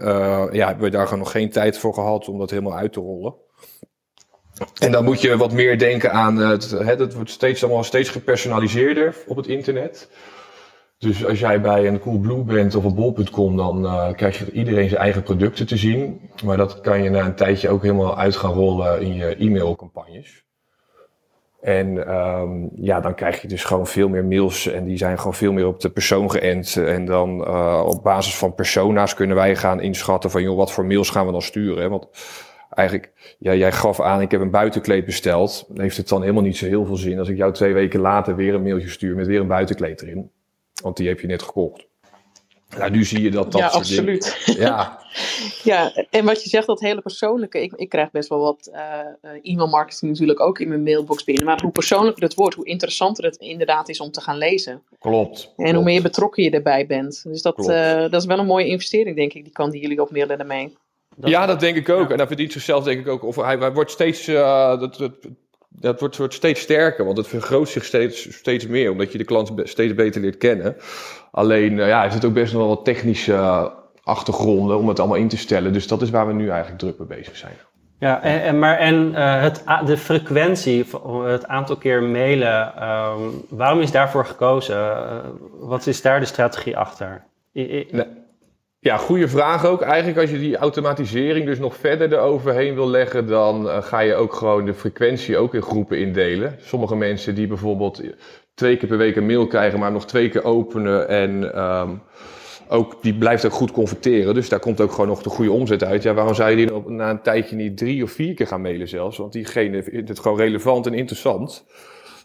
ja, hebben we daar gewoon nog geen tijd voor gehad om dat helemaal uit te rollen. En dan moet je wat meer denken aan, het, het wordt steeds, allemaal steeds gepersonaliseerder op het internet. Dus als jij bij een Coolblue bent of een bol.com, dan uh, krijg je iedereen zijn eigen producten te zien. Maar dat kan je na een tijdje ook helemaal uit gaan rollen in je e-mailcampagnes. En um, ja, dan krijg je dus gewoon veel meer mails en die zijn gewoon veel meer op de persoon geënt. En dan uh, op basis van persona's kunnen wij gaan inschatten van joh, wat voor mails gaan we dan sturen. Want eigenlijk, ja, jij gaf aan, ik heb een buitenkleed besteld. Heeft het dan helemaal niet zo heel veel zin als ik jou twee weken later weer een mailtje stuur met weer een buitenkleed erin. Want die heb je net gekocht. Nou, nu zie je dat dat ja, absoluut. Ja. ja, en wat je zegt, dat hele persoonlijke. Ik, ik krijg best wel wat uh, e-mail marketing natuurlijk ook in mijn mailbox binnen. Maar hoe persoonlijker het wordt, hoe interessanter het inderdaad is om te gaan lezen. Klopt. En hoe meer betrokken je erbij bent. Dus dat, uh, dat is wel een mooie investering, denk ik, die kan die jullie opmailen daarmee. Dat ja, dat denk ik ook. En dat verdient zichzelf denk ik ook. Of hij, hij wordt steeds, uh, dat, dat, dat wordt, wordt steeds sterker, want het vergroot zich steeds, steeds meer, omdat je de klant steeds beter leert kennen. Alleen, uh, ja, er zit ook best nog wel wat technische achtergronden om het allemaal in te stellen. Dus dat is waar we nu eigenlijk druk mee bezig zijn. Ja, en, en maar en uh, het, de frequentie, het aantal keer mailen, um, waarom is daarvoor gekozen? wat is daar de strategie achter? I, nee. Ja, goede vraag ook. Eigenlijk als je die automatisering dus nog verder eroverheen wil leggen, dan uh, ga je ook gewoon de frequentie ook in groepen indelen. Sommige mensen die bijvoorbeeld twee keer per week een mail krijgen, maar nog twee keer openen en um, ook, die blijft ook goed converteren. Dus daar komt ook gewoon nog de goede omzet uit. Ja, waarom zou je die na een tijdje niet drie of vier keer gaan mailen zelfs? Want diegene vindt het gewoon relevant en interessant.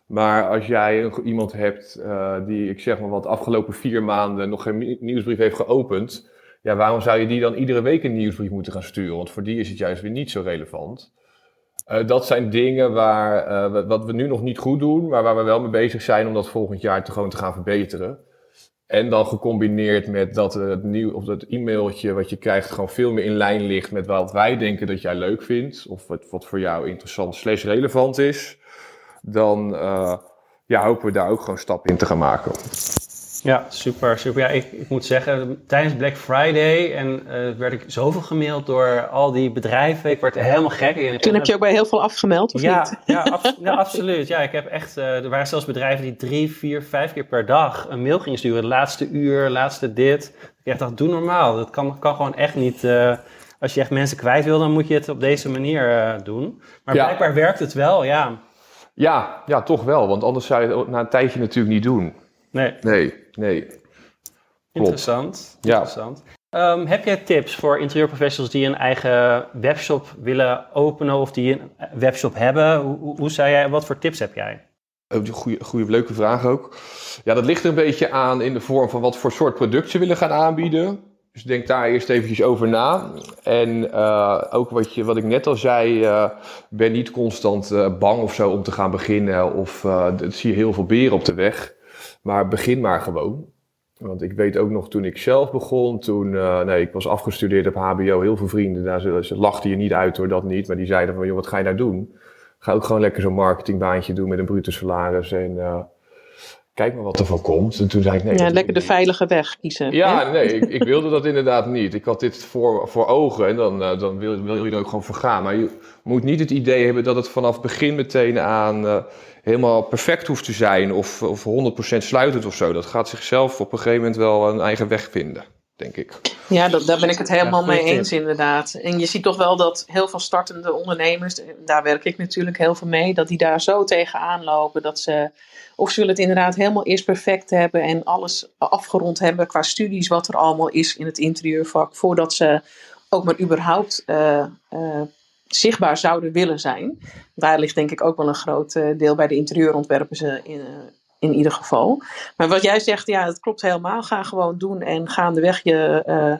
Maar als jij iemand hebt uh, die, ik zeg maar wat, afgelopen vier maanden nog geen nieuwsbrief heeft geopend ja, waarom zou je die dan iedere week een nieuwsbrief moeten gaan sturen? Want voor die is het juist weer niet zo relevant. Uh, dat zijn dingen waar, uh, wat we nu nog niet goed doen, maar waar we wel mee bezig zijn om dat volgend jaar te, gewoon te gaan verbeteren. En dan gecombineerd met dat het nieuw, of dat e-mailtje wat je krijgt gewoon veel meer in lijn ligt met wat wij denken dat jij leuk vindt. Of wat, wat voor jou interessant slash relevant is. Dan uh, ja, hopen we daar ook gewoon stappen in te gaan maken. Ja, super, super. Ja, ik, ik moet zeggen, tijdens Black Friday en, uh, werd ik zoveel gemaild door al die bedrijven. Ik werd helemaal gek. Toen heb je ook bij heel veel afgemeld, of ja, niet? Ja, ab ja, absoluut. Ja, ik heb echt, uh, er waren zelfs bedrijven die drie, vier, vijf keer per dag een mail gingen sturen. Laatste uur, laatste dit. Ik dacht, doe normaal. Dat kan, kan gewoon echt niet... Uh, als je echt mensen kwijt wil, dan moet je het op deze manier doen. Maar ja. blijkbaar werkt het wel, ja. Ja, ja, toch wel. Want anders zou je het na een tijdje natuurlijk niet doen. Nee. Nee, nee. Interessant. Ja. Interessant. Um, heb jij tips voor interieurprofessionals die een eigen webshop willen openen of die een webshop hebben? Hoe, hoe zou jij, wat voor tips heb jij? Goede, goede, leuke vraag ook. Ja, dat ligt er een beetje aan in de vorm van wat voor soort product ze willen gaan aanbieden. Dus denk daar eerst eventjes over na. En uh, ook wat, je, wat ik net al zei, uh, ben niet constant uh, bang of zo om te gaan beginnen. Of dat zie je heel veel beren op de weg. Maar begin maar gewoon. Want ik weet ook nog toen ik zelf begon, toen, uh, nee, ik was afgestudeerd op HBO, heel veel vrienden, daar ze, ze lachten je niet uit door dat niet, maar die zeiden van, joh, wat ga je nou doen? Ga ook gewoon lekker zo'n marketingbaantje doen met een bruto salaris en uh, kijk maar wat er van komt. En toen zei ik, nee. Ja, lekker de veilige weg kiezen. Ja, hè? nee, ik, ik, wilde dat inderdaad niet. Ik had dit voor, voor ogen en dan, uh, dan wil, wil je er ook gewoon voor gaan. Maar je moet niet het idee hebben dat het vanaf begin meteen aan helemaal perfect hoeft te zijn of, of 100% sluitend of zo. Dat gaat zichzelf op een gegeven moment wel een eigen weg vinden, denk ik. Ja, dat, daar ben ik het helemaal mee eens inderdaad. En je ziet toch wel dat heel veel startende ondernemers, daar werk ik natuurlijk heel veel mee, dat die daar zo tegenaan lopen dat ze... Of ze willen het inderdaad helemaal eerst perfect hebben en alles afgerond hebben qua studies, wat er allemaal is in het interieurvak, voordat ze ook maar überhaupt uh, uh, zichtbaar zouden willen zijn. Daar ligt denk ik ook wel een groot eh, deel bij de interieurontwerpers in, eh, in ieder geval. Maar wat jij zegt, ja, het klopt helemaal. Ga gewoon doen en gaandeweg je,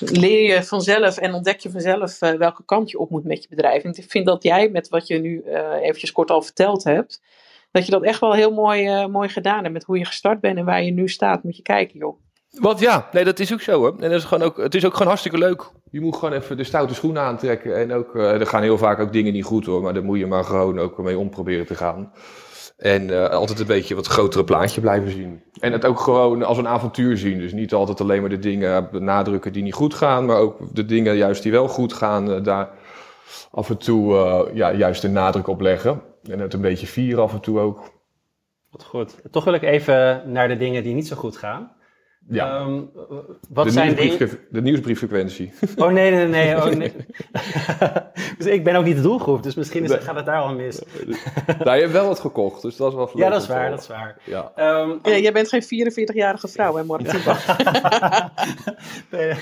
leer je vanzelf en ontdek je vanzelf welke kant je op moet met je bedrijf. Ik vind dat jij met wat je nu uh, eventjes kort al verteld hebt, dat je dat echt wel heel mooi, mooi gedaan hebt. Met hoe je gestart bent en waar je nu staat, moet je kijken joh. Want ja, nee, dat is ook zo hoor. En dat is gewoon ook, het is ook gewoon hartstikke leuk. Je moet gewoon even de stoute schoenen aantrekken. En ook, er gaan heel vaak ook dingen niet goed hoor, maar daar moet je maar gewoon ook mee omproberen te gaan. En uh, altijd een beetje wat grotere plaatje blijven zien. En het ook gewoon als een avontuur zien. Dus niet altijd alleen maar de dingen benadrukken die niet goed gaan, maar ook de dingen juist die wel goed gaan, uh, daar af en toe ja, juist de nadruk op leggen. En het een beetje vieren af en toe ook. Wat goed. Toch wil ik even naar de dingen die niet zo goed gaan. Ja. Um, wat de zijn dingen... De nieuwsbrieffrequentie. Oh nee, nee, nee. Oh, nee. dus ik ben ook niet de doelgroep, dus misschien is, nee. gaat het daar al mis. nou, je hebt wel wat gekocht, dus dat is wel Ja, dat is waar, dat is waar. Ja. Um, ja, jij bent geen 44-jarige vrouw, hè, nee,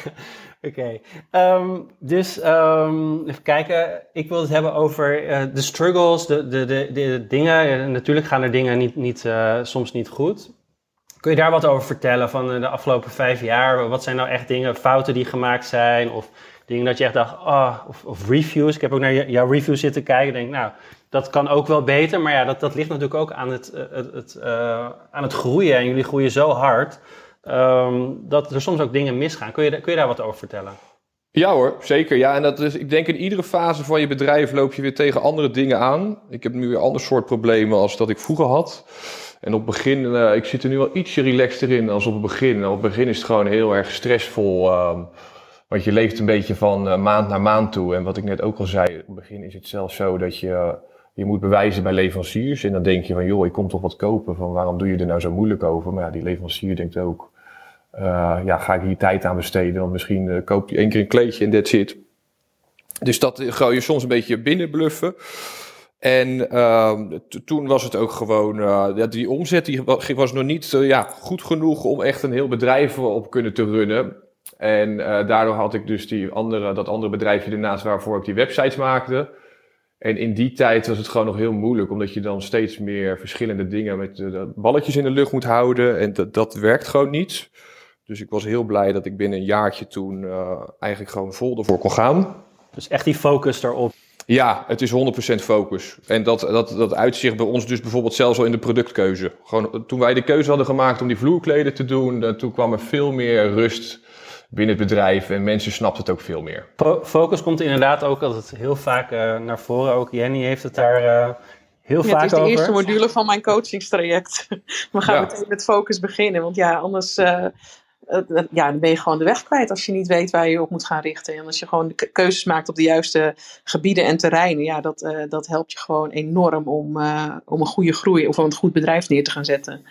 Oké, okay. um, dus even kijken. Ik wil het hebben over uh, de struggles, de, de, de, de dingen. natuurlijk gaan er dingen niet, niet, uh, soms niet goed. Kun je daar wat over vertellen van de afgelopen vijf jaar? Wat zijn nou echt dingen, fouten die gemaakt zijn? Of dingen dat je echt dacht, ah, of, of, reviews. Ik heb ook naar jouw reviews zitten kijken. Denk, nou, dat kan ook wel beter. Maar ja, dat, dat ligt natuurlijk ook aan het, het, het uh, aan het groeien. En jullie groeien zo hard um, dat er soms ook dingen misgaan. Kun je, kun je daar wat over vertellen? Ja hoor, zeker. Ja, en dat is, ik denk in iedere fase van je bedrijf loop je weer tegen andere dingen aan. Ik heb nu weer ander soort problemen als dat ik vroeger had. En op het begin, uh, ik zit er nu wel ietsje relaxter in als op het begin. Op het begin is het gewoon heel erg stressvol. Uh, want je leeft een beetje van uh, maand naar maand toe. En wat ik net ook al zei, op het begin is het zelfs zo dat je je moet bewijzen bij leveranciers. En dan denk je van, joh, ik kom toch wat kopen. Van waarom doe je er nou zo moeilijk over? Maar ja, die leverancier denkt ook, ja, ga ik hier tijd aan besteden? Want misschien koop je één keer een kleedje en that's it. Dus dat gooi je soms een beetje binnenbluffen. En uh, toen was het ook gewoon, ja, die omzet die was nog niet uh, ja, goed genoeg om echt een heel bedrijf op kunnen te runnen. En uh, daardoor had ik dus die andere, dat andere bedrijfje ernaast waarvoor ik die websites maakte. En in die tijd was het gewoon nog heel moeilijk, omdat je dan steeds meer verschillende dingen met balletjes in de lucht moet houden. En dat, dat werkt gewoon niet. Dus ik was heel blij dat ik binnen een jaartje toen eigenlijk gewoon vol ervoor kon gaan. Dus echt die focus erop. Ja, het is 100% focus. En dat, dat, dat uitzicht bij ons dus bijvoorbeeld zelfs al in de productkeuze. Gewoon, toen wij de keuze hadden gemaakt om die vloerkleden te doen, toen kwam er veel meer rust binnen het bedrijf en mensen snapten het ook veel meer. Focus komt inderdaad ook altijd heel vaak uh, naar voren. Ook Jenny heeft het daar uh, heel ja, vaak over. Het is de over. eerste module van mijn coachingstraject. We gaan ja. meteen met focus beginnen, want ja, anders... Uh, ja, dan ben je gewoon de weg kwijt als je niet weet waar je op moet gaan richten. En als je gewoon keuzes maakt op de juiste gebieden en terreinen, ja, dat, uh, dat helpt je gewoon enorm om, uh, om een goede groei of om een goed bedrijf neer te gaan zetten.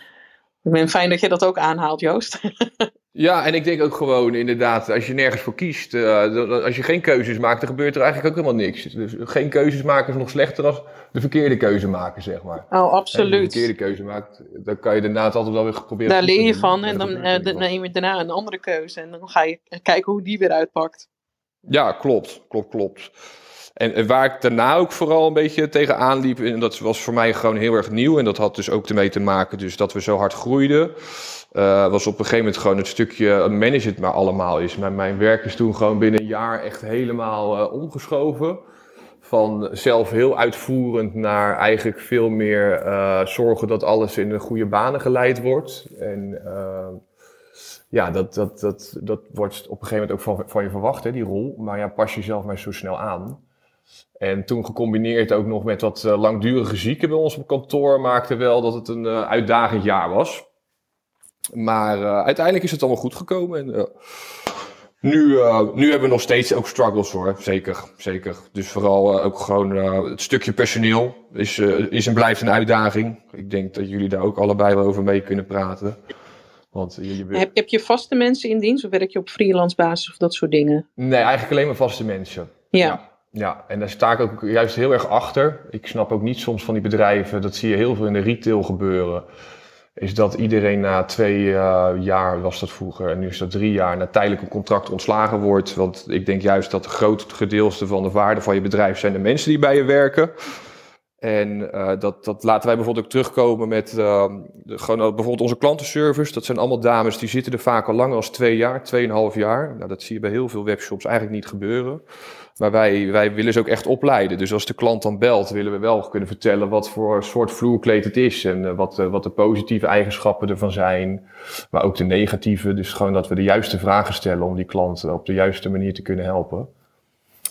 Ik ben fijn dat je dat ook aanhaalt, Joost. Ja, en ik denk ook gewoon inderdaad, als je nergens voor kiest, uh, als je geen keuzes maakt, dan gebeurt er eigenlijk ook helemaal niks. Dus geen keuzes maken is nog slechter dan de verkeerde keuze maken, zeg maar. Oh, absoluut. Als je de verkeerde keuze maakt, dan kan je daarna altijd wel weer proberen. Daar leer je van en dan uh, neem je daarna een andere keuze en dan ga je kijken hoe die weer uitpakt. Ja, klopt, klopt, klopt. En waar ik daarna ook vooral een beetje tegenaan liep, en dat was voor mij gewoon heel erg nieuw. En dat had dus ook ermee te maken dus dat we zo hard groeiden. Uh, was op een gegeven moment gewoon het stukje manage het maar allemaal is. Mijn, mijn werk is toen gewoon binnen een jaar echt helemaal uh, omgeschoven. Van zelf heel uitvoerend naar eigenlijk veel meer zorgen dat alles in de goede banen geleid wordt. En ja, dat, dat, dat, dat wordt op een gegeven moment ook van, van je verwacht, hè, die rol. Maar ja, pas jezelf maar zo snel aan. En toen gecombineerd ook nog met wat langdurige zieken bij ons op kantoor, maakte wel dat het een uitdagend jaar was. Maar uh, uiteindelijk is het allemaal goed gekomen. En, uh, nu, uh, nu hebben we nog steeds ook struggles hoor, zeker. zeker. Dus vooral ook gewoon het stukje personeel is, is en blijft een uitdaging. Ik denk dat jullie daar ook allebei wel over mee kunnen praten. Want je, je... Heb, heb, je vaste mensen in dienst of werk je op freelance basis of dat soort dingen? Nee, eigenlijk alleen maar vaste mensen. Ja. ja. Ja, en daar sta ik ook juist heel erg achter. Ik snap ook niet soms van die bedrijven, dat zie je heel veel in de retail gebeuren is dat iedereen na twee uh, jaar, was dat vroeger, en nu is dat drie jaar, na tijdelijk een contract ontslagen wordt. Want ik denk juist dat het groot gedeelte van de waarde van je bedrijf zijn de mensen die bij je werken. En dat, dat laten wij bijvoorbeeld ook terugkomen met de, gewoon bijvoorbeeld onze klantenservice. Dat zijn allemaal dames die zitten er vaak al langer als twee jaar, tweeënhalf jaar. Nou, dat zie je bij heel veel webshops eigenlijk niet gebeuren. Maar wij, wij willen ze ook echt opleiden. Dus als de klant dan belt, willen we wel kunnen vertellen wat voor soort vloerkleed het is. En uh, wat, uh, wat de positieve eigenschappen ervan zijn. Maar ook de negatieve. Dus gewoon dat we de juiste vragen stellen om die klant op de juiste manier te kunnen helpen.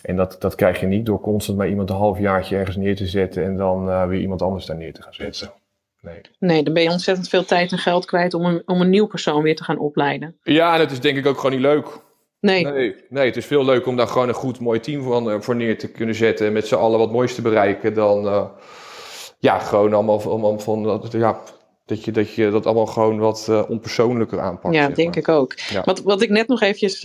En dat, dat krijg je niet door constant maar iemand een halfjaartje ergens neer te zetten en dan uh, weer iemand anders daar neer te gaan zetten. Nee. nee, dan ben je ontzettend veel tijd en geld kwijt om een, om een nieuw persoon weer te gaan opleiden. Ja, en het is denk ik ook gewoon niet leuk. Nee. nee. Nee, het is veel leuker om daar gewoon een goed, mooi team van, uh, voor neer te kunnen zetten. En met z'n allen wat moois te bereiken. Dan uh, ja, gewoon allemaal, allemaal van. Ja, dat je, dat je dat allemaal gewoon wat uh, onpersoonlijker aanpakt. Ja, denk ik ook. Ja. Wat, wat ik net nog eventjes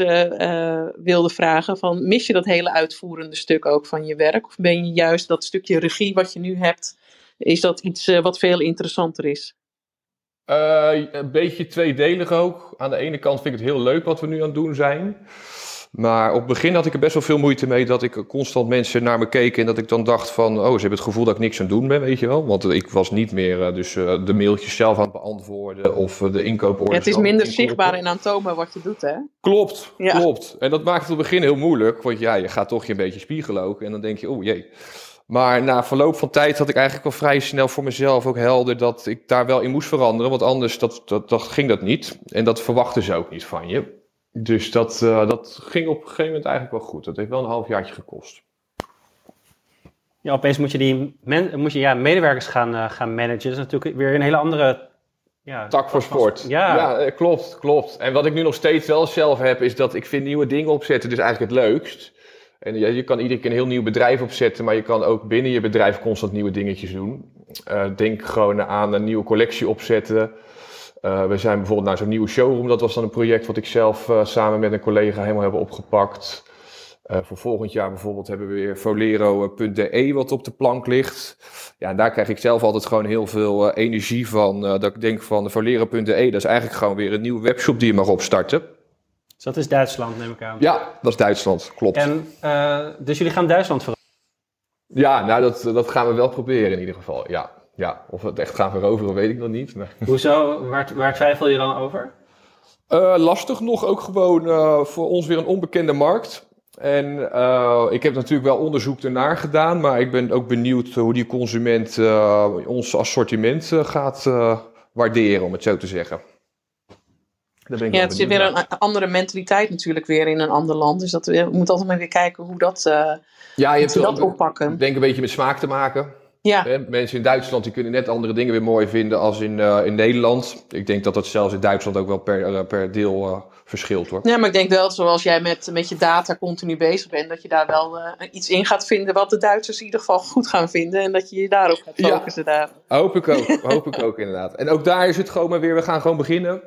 wilde vragen: van, mis je dat hele uitvoerende stuk ook van je werk? Of ben je juist dat stukje regie wat je nu hebt, is dat iets wat veel interessanter is? Uh, een beetje tweedelig ook. Aan de ene kant vind ik het heel leuk wat we nu aan het doen zijn. Maar op het begin had ik er best wel veel moeite mee dat ik constant mensen naar me keken. En dat ik dan dacht van, oh, ze hebben het gevoel dat ik niks aan het doen ben, weet je wel. Want ik was niet meer uh, dus uh, de mailtjes zelf aan het beantwoorden of de inkooporders. Ja, het is minder zichtbaar en aantoonbaar wat je doet, hè? Klopt, ja. klopt. En dat maakt het op het begin heel moeilijk. Want ja, je gaat toch je een beetje spiegelen ook. En dan denk je, oh jee. Maar na verloop van tijd had ik eigenlijk al vrij snel voor mezelf ook helder dat ik daar wel in moest veranderen. Want anders dat, dat, dat ging dat niet. En dat verwachten ze ook niet van je. Dus dat, uh, dat ging op een gegeven moment eigenlijk wel goed. Dat heeft wel een halfjaartje gekost. Ja, opeens moet je die men, moet je, ja, medewerkers gaan, uh, gaan managen. Dat is natuurlijk weer een hele andere ja, tak voor sport. Ja. ja, eh, klopt, klopt. En wat ik nu nog steeds wel zelf heb, is dat ik vind nieuwe dingen opzetten dus eigenlijk het leukst. En ja, je kan iedere keer een heel nieuw bedrijf opzetten, maar je kan ook binnen je bedrijf constant nieuwe dingetjes doen. Uh, denk gewoon aan een nieuwe collectie opzetten. Uh, we zijn bijvoorbeeld naar zo'n nieuwe showroom. Dat was dan een project wat ik zelf uh, samen met een collega helemaal hebben opgepakt. voor volgend jaar bijvoorbeeld hebben we weer folero.de wat op de plank ligt. Ja, en daar krijg ik zelf altijd gewoon heel veel energie van. dat ik denk van folero.de, dat is eigenlijk gewoon weer een nieuwe webshop die je mag opstarten. Dus dat is Duitsland, neem ik aan. Ja, dat is Duitsland, klopt. En, uh, dus jullie gaan Duitsland veroveren? Ja, nou dat, dat gaan we wel proberen in ieder geval, ja. ja. Of we het echt gaan veroveren, weet ik nog niet. Maar... Hoezo? Waar, waar twijfel je dan over? Uh, lastig nog, ook gewoon uh, voor ons weer een onbekende markt. En uh, ik heb natuurlijk wel onderzoek ernaar gedaan, maar ik ben ook benieuwd hoe die consument ons assortiment gaat waarderen, om het zo te zeggen ja, het is weer een andere mentaliteit natuurlijk weer in een ander land. Dus dat, we moeten altijd maar weer kijken hoe dat, uh, ja, je hebt dat oppakken. denk een beetje met smaak te maken. Ja. Mensen in Duitsland die kunnen net andere dingen weer mooi vinden als in, uh, in Nederland. Ik denk dat dat zelfs in Duitsland ook wel per, uh, per deel uh, verschilt hoor. Ja, maar ik denk wel, zoals jij met, met je data continu bezig bent, dat je daar wel iets in gaat vinden wat de Duitsers in ieder geval goed gaan vinden. En dat je je daarop gaat focussen ja, daar. Hoop ik ook, hoop ik ook inderdaad. En ook daar is het gewoon maar weer, we gaan gewoon beginnen.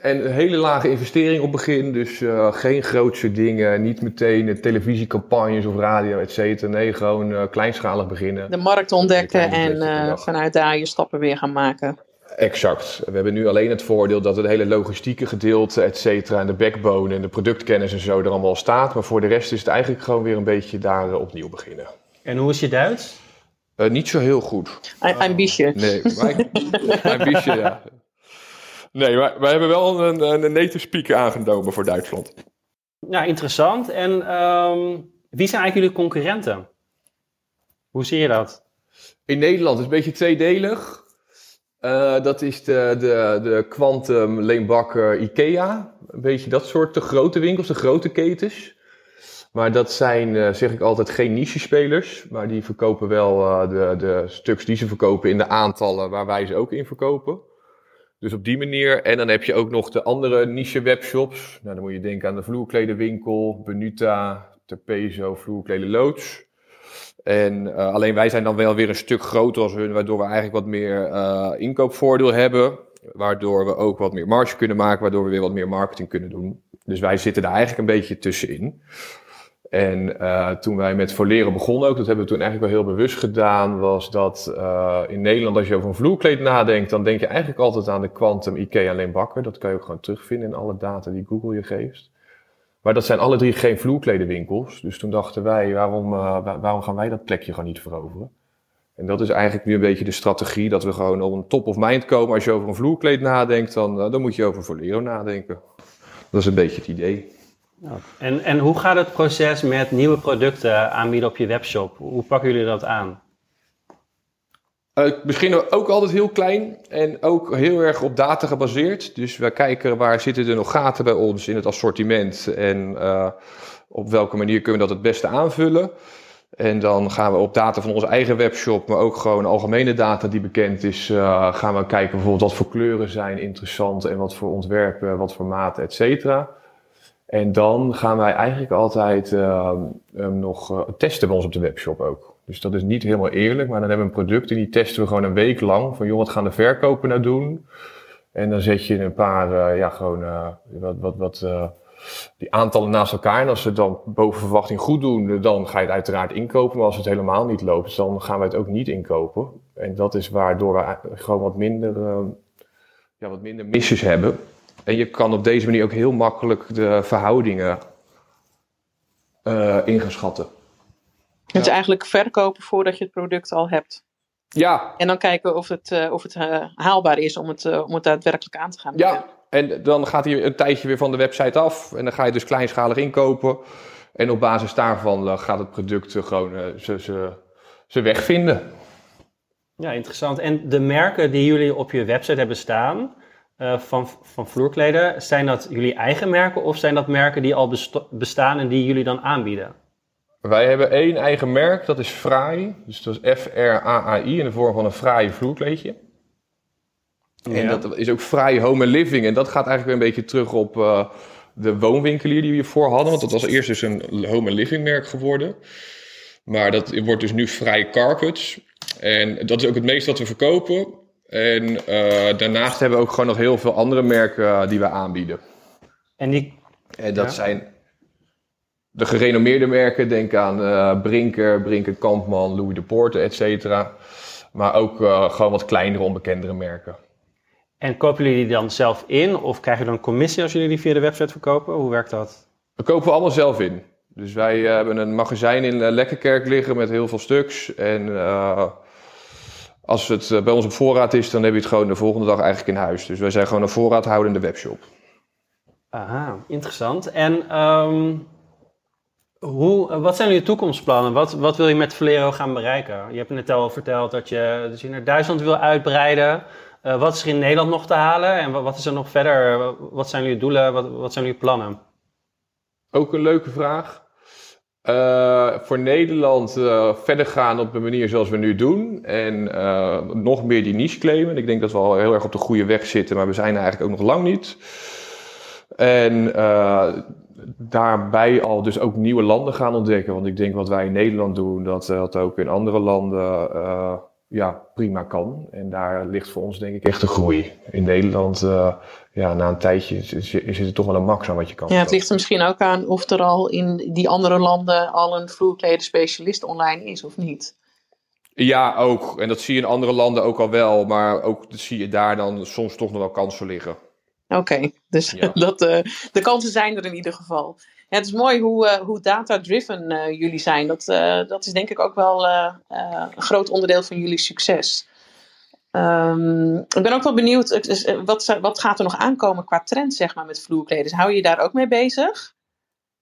En een hele lage investering op begin, dus uh, geen grootse dingen, niet meteen televisiecampagnes of radio, et cetera. Nee, gewoon uh, kleinschalig beginnen. De markt ontdekken en uh, vanuit daar je stappen weer gaan maken. Exact. We hebben nu alleen het voordeel dat het hele logistieke gedeelte, et cetera, en de backbone en de productkennis en zo er allemaal staat. Maar voor de rest is het eigenlijk gewoon weer een beetje daar opnieuw beginnen. En hoe is je Duits? niet zo heel goed. Een beetje. Nee, een beetje, ja. Nee, maar wij hebben wel een, een native speaker aangenomen voor Duitsland. Ja, interessant. En um, wie zijn eigenlijk jullie concurrenten? Hoe zie je dat? In Nederland is het een beetje tweedelig. Uh, dat is de, de, de Quantum, Leenbakker, Ikea. Een beetje dat soort de grote winkels, de grote ketens. Maar dat zijn, uh, zeg ik altijd, geen niche-spelers. Maar die verkopen wel uh, de, de stuks die ze verkopen in de aantallen waar wij ze ook in verkopen. Dus op die manier. En dan heb je ook nog de andere niche webshops. Nou, dan moet je denken aan de vloerkledenwinkel, Benuta, Terpezo, vloerkleden loods. En uh, alleen wij zijn dan wel weer een stuk groter als hun, waardoor we eigenlijk wat meer uh, inkoopvoordeel hebben. Waardoor we ook wat meer marge kunnen maken, waardoor we weer wat meer marketing kunnen doen. Dus wij zitten daar eigenlijk een beetje tussenin. En uh, toen wij met Voleren begonnen ook, dat hebben we toen eigenlijk wel heel bewust gedaan, was dat uh, in Nederland als je over een vloerkleed nadenkt, dan denk je eigenlijk altijd aan de Quantum, Ikea en Bakker. Dat kan je ook gewoon terugvinden in alle data die Google je geeft. Maar dat zijn alle drie geen vloerkledenwinkels. Dus toen dachten wij, waarom, uh, waarom gaan wij dat plekje gewoon niet veroveren? En dat is eigenlijk nu een beetje de strategie, dat we gewoon op een top of mind komen. Als je over een vloerkleed nadenkt, dan, dan moet je over Volero nadenken. Dat is een beetje het idee. En, en hoe gaat het proces met nieuwe producten aanbieden op je webshop? Hoe pakken jullie dat aan? Uh, we beginnen ook altijd heel klein en ook heel erg op data gebaseerd. Dus we kijken waar zitten er nog gaten bij ons in het assortiment en uh, op welke manier kunnen we dat het beste aanvullen. En dan gaan we op data van onze eigen webshop, maar ook gewoon algemene data die bekend is, uh, gaan we kijken bijvoorbeeld wat voor kleuren zijn interessant en wat voor ontwerpen, wat voor maten, et cetera. En dan gaan wij eigenlijk altijd uh, um, nog uh, testen bij ons op de webshop ook. Dus dat is niet helemaal eerlijk, maar dan hebben we een product en die testen we gewoon een week lang. Van joh, wat gaan de verkopen nou doen? En dan zet je een paar, ja, gewoon wat, wat, wat die aantallen naast elkaar. En als ze dan boven verwachting goed doen, dan ga je het uiteraard inkopen. Maar als het helemaal niet loopt, dan gaan wij het ook niet inkopen. En dat is waardoor we gewoon wat minder, uh, ja, wat minder missers hebben. En je kan op deze manier ook heel makkelijk de verhoudingen uh, ingeschatten. Het is eigenlijk verkopen voordat je het product al hebt. Ja. En dan kijken of het, uh, of het haalbaar is om het, om het daadwerkelijk aan te gaan. Ja, en dan gaat hij een tijdje weer van de website af. En dan ga je dus kleinschalig inkopen. En op basis daarvan uh, gaat het product uh, gewoon uh, zijn weg vinden. Ja, interessant. En de merken die jullie op je website hebben staan van, van vloerkleden, zijn dat jullie eigen merken of zijn dat merken die al bestaan en die jullie dan aanbieden? Wij hebben één eigen merk, dat is Fraai. Dus dat is F-R-A-A-I in de vorm van een fraaie vloerkleedje. En dat is ook vrij home living. En dat gaat eigenlijk weer een beetje terug op uh, de woonwinkelier die we hiervoor hadden. Want dat was eerst dus een home living merk geworden. Maar dat wordt dus nu vrij carpets. En dat is ook het meeste wat we verkopen. En uh, daarnaast hebben we ook gewoon nog heel veel andere merken uh, die we aanbieden. En, die... en dat ja. zijn de gerenommeerde merken. Denk aan Brinker, Brinker Kampman, Louis de Poorte, et cetera. Maar ook gewoon wat kleinere, onbekendere merken. En kopen jullie die dan zelf in of krijgen jullie dan commissie als jullie die via de website verkopen? Hoe werkt dat? We kopen we allemaal zelf in. Dus wij hebben een magazijn in Lekkerkerk liggen met heel veel stuks. En als het bij ons op voorraad is, dan heb je het gewoon de volgende dag eigenlijk in huis. Dus wij zijn gewoon een voorraadhoudende webshop. Aha, interessant. En um, hoe, wat zijn jullie toekomstplannen? Wat, wat wil je met Valero gaan bereiken? Je hebt net al verteld dat je, dus je naar Duitsland wil uitbreiden. Uh, wat is er in Nederland nog te halen en wat, wat is er nog verder? Wat zijn jullie doelen? Wat, wat zijn jullie plannen? Ook een leuke vraag. Uh, voor Nederland uh, verder gaan op de manier zoals we nu doen. En nog meer die niche claimen. Ik denk dat we al heel erg op de goede weg zitten, maar we zijn er eigenlijk ook nog lang niet. En daarbij al dus ook nieuwe landen gaan ontdekken. Want ik denk wat wij in Nederland doen, dat dat ook in andere landen ja, prima kan. En daar ligt voor ons denk ik echt een groei. In Nederland, ja, na een tijdje is, is het toch wel een max aan wat je kan. Ja, het ligt er misschien ook aan of er al in die andere landen al een vloerkleden specialist online is of niet. Ja, ook. En dat zie je in andere landen ook al wel. Maar ook zie je daar dan soms toch nog wel kansen liggen. Oké, okay, dus ja. dat, uh, de kansen zijn er in ieder geval. Ja, het is mooi hoe, uh, hoe data-driven uh, jullie zijn. Dat, uh, dat is denk ik ook wel een groot onderdeel van jullie succes. Um, ik ben ook wel benieuwd, wat, wat gaat er nog aankomen qua trend zeg maar, met vloerkleders? Hou je je daar ook mee bezig?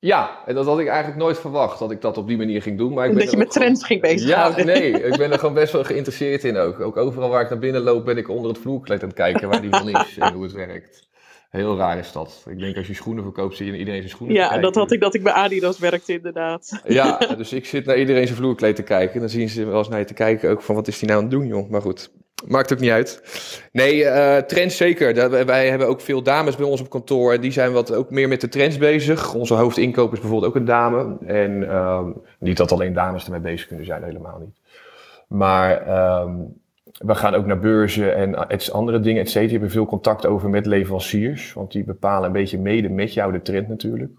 Ja, en dat had ik eigenlijk nooit verwacht, dat ik dat op die manier ging doen. Maar ik ben dat je met trends ging bezighouden. Ja, nee, ik ben er gewoon best wel geïnteresseerd in ook. Ook overal waar ik naar binnen loop ben ik onder het vloerkleed aan het kijken waar die van is en hoe het werkt. Heel raar is dat. Ik denk als je schoenen verkoopt, zie je iedereen zijn schoenen Ja, dat had ik dat ik bij Adidas werkte inderdaad. Ja, dus ik zit naar iedereen zijn vloerkleed te kijken. En dan zien ze wel eens naar je te kijken ook van wat is die nou aan het doen joh. Maar goed, maakt ook niet uit. Nee, uh, trends zeker. Wij hebben ook veel dames bij ons op kantoor. En die zijn wat ook meer met de trends bezig. Onze hoofdinkoop is bijvoorbeeld ook een dame. En uh, niet dat alleen dames ermee bezig kunnen zijn, helemaal niet. Maar... Uh, we gaan ook naar beurzen en andere dingen, et cetera. We hebben veel contact over met leveranciers, want die bepalen een beetje mede met jou de trend natuurlijk.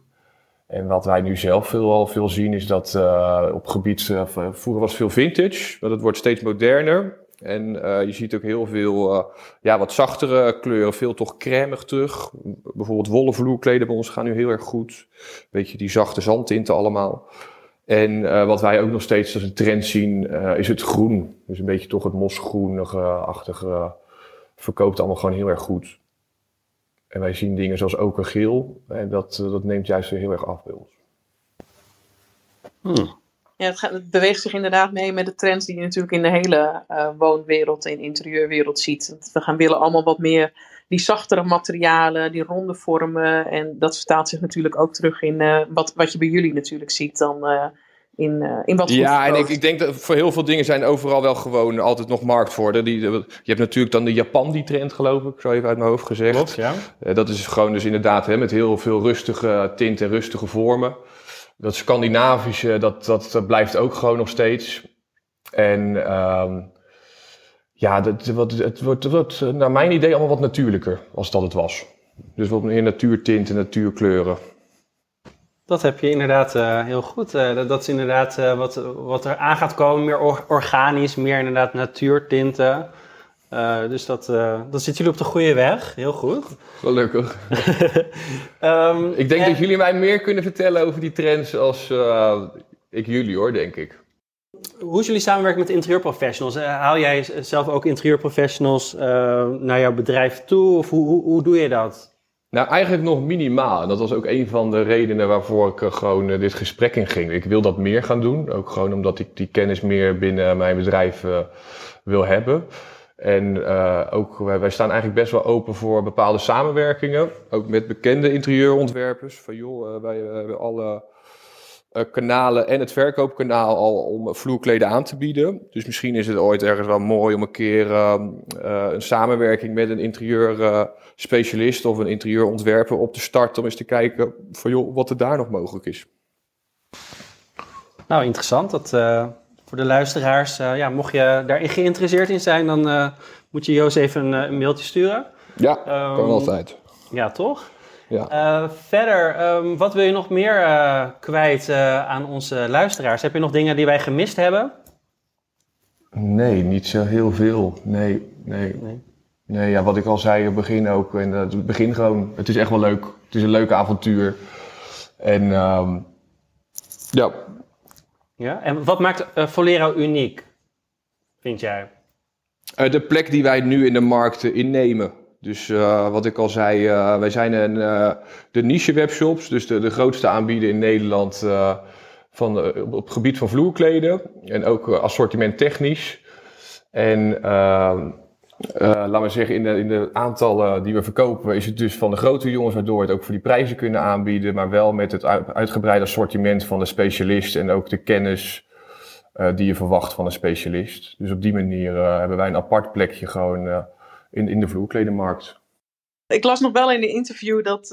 En wat wij nu zelf veel, al veel zien is dat uh, op gebied, uh, vroeger was veel vintage, maar dat wordt steeds moderner. En uh, je ziet ook heel veel ja, wat zachtere kleuren, veel toch crèmig terug. Bijvoorbeeld wollen vloerkleden bij ons gaan nu heel erg goed. Beetje die zachte zandtinten allemaal. En wat wij ook nog steeds als een trend zien, is het groen. Dus een beetje toch het mosgroenige-achtige verkoopt allemaal gewoon heel erg goed. En wij zien dingen zoals okergeel. En dat, dat neemt juist weer heel erg af bij ons. Hmm. Ja, het, gaat, het, beweegt zich inderdaad mee met de trends die je natuurlijk in de hele uh, woonwereld en interieurwereld ziet. We gaan willen allemaal wat meer die zachtere materialen, die ronde vormen. En dat vertaalt zich natuurlijk ook terug in uh, wat, wat je bij jullie natuurlijk ziet dan uh, in, uh, in wat Ja, en ik, ik denk dat voor heel veel dingen zijn overal wel gewoon altijd nog markt voor. Die, je hebt natuurlijk dan de Japan die trend geloof ik, zo even uit mijn hoofd gezegd. Klopt, ja. dat is gewoon dus inderdaad hè, met heel veel rustige tinten en rustige vormen dat Scandinavische, dat, dat, dat, blijft ook gewoon nog steeds. En um, ja, dat, wat, het wordt, het wordt naar mijn idee allemaal wat natuurlijker als dat het was. Dus wat meer natuurtinten, natuurkleuren. Dat heb je inderdaad uh, heel goed. Uh, dat, is inderdaad wat, wat er aan gaat komen. Meer or organisch, meer inderdaad natuurtinten. Uh, dus dat, uh, dan zitten jullie op de goede weg. Heel goed. Gelukkig. um, ik denk en... dat jullie mij meer kunnen vertellen over die trends als uh, ik jullie hoor, denk ik. Hoe is jullie samenwerking met interieurprofessionals? Haal jij zelf ook interieurprofessionals naar jouw bedrijf toe? Of hoe, hoe, hoe, doe je dat? Nou, eigenlijk nog minimaal. En dat was ook een van de redenen waarvoor ik gewoon dit gesprek in ging. Ik wil dat meer gaan doen. Ook gewoon omdat ik die kennis meer binnen mijn bedrijf wil hebben. En uh, ook, wij, staan eigenlijk best wel open voor bepaalde samenwerkingen. Ook met bekende interieurontwerpers. Van joh, uh, wij hebben alle kanalen en het verkoopkanaal al om vloerkleden aan te bieden. Dus misschien is het ooit ergens wel mooi om een keer een samenwerking met een interieurspecialist of een interieurontwerper op te starten. Om eens te kijken van joh, wat er daar nog mogelijk is. Nou, interessant. Dat voor de luisteraars, uh, ja, mocht je daarin geïnteresseerd in zijn, dan uh, moet je Joost even een, een mailtje sturen. Ja, um, kan altijd. Ja, toch? Ja. Uh, verder, um, wat wil je nog meer kwijt aan onze luisteraars? Heb je nog dingen die wij gemist hebben? Nee, niet zo heel veel. Nee, nee. nee. Nee, ja, wat ik al zei het begin ook. En het begin gewoon, het is echt wel leuk. Het is een leuke avontuur. En um, ja, ja, en wat maakt uh, Volero uniek, vind jij? Uh, de plek die wij nu in de markt innemen. Dus wat ik al zei, wij zijn een, de niche webshops, dus de, de grootste aanbieder in Nederland van, op het gebied van vloerkleden. En ook assortiment technisch. En uh, laat maar zeggen, in de, in de aantallen die we verkopen, is het dus van de grote jongens, waardoor we het ook voor die prijzen kunnen aanbieden, maar wel met het uitgebreide assortiment van de specialist en ook de kennis uh, die je verwacht van een specialist. Dus op die manier uh, hebben wij een apart plekje gewoon in, in de vloerkledenmarkt. Ik las nog wel in een interview dat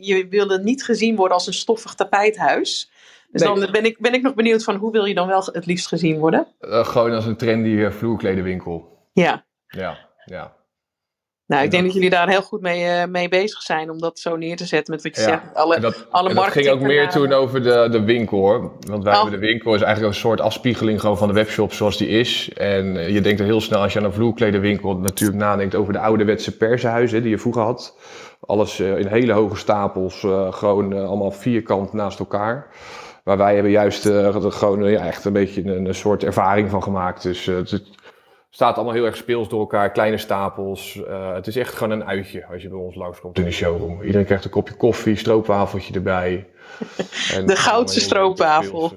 je wilde niet gezien worden als een stoffig tapijthuis. Dus nee. dan ben ik, ben ik nog benieuwd van hoe wil je dan wel het liefst gezien worden? gewoon als een trendy vloerkledenwinkel. Ja. Ja, ja. Nou, ik denk dat jullie daar heel goed mee, uh, mee bezig zijn om dat zo neer te zetten met wat je zegt. Alle, dat, alle dat ging ook meer toen over de, de winkel hoor. Want wij oh. hebben de winkel is eigenlijk een soort afspiegeling gewoon van de webshop zoals die is. En eh, je denkt er heel snel als je aan een vloerkledenwinkel natuurlijk nadenkt over de ouderwetse persenhuizen die je vroeger had. Alles uh, in hele hoge stapels, uh, gewoon allemaal vierkant naast elkaar. Maar wij hebben juist gewoon ja, echt een beetje een, een, soort ervaring van gemaakt. Dus het, staat allemaal heel erg speels door elkaar, kleine stapels. Uh, het is echt gewoon een uitje als je bij ons langskomt in de showroom. Iedereen krijgt een kopje koffie, stroopwafeltje erbij. En de goudse stroopwafel.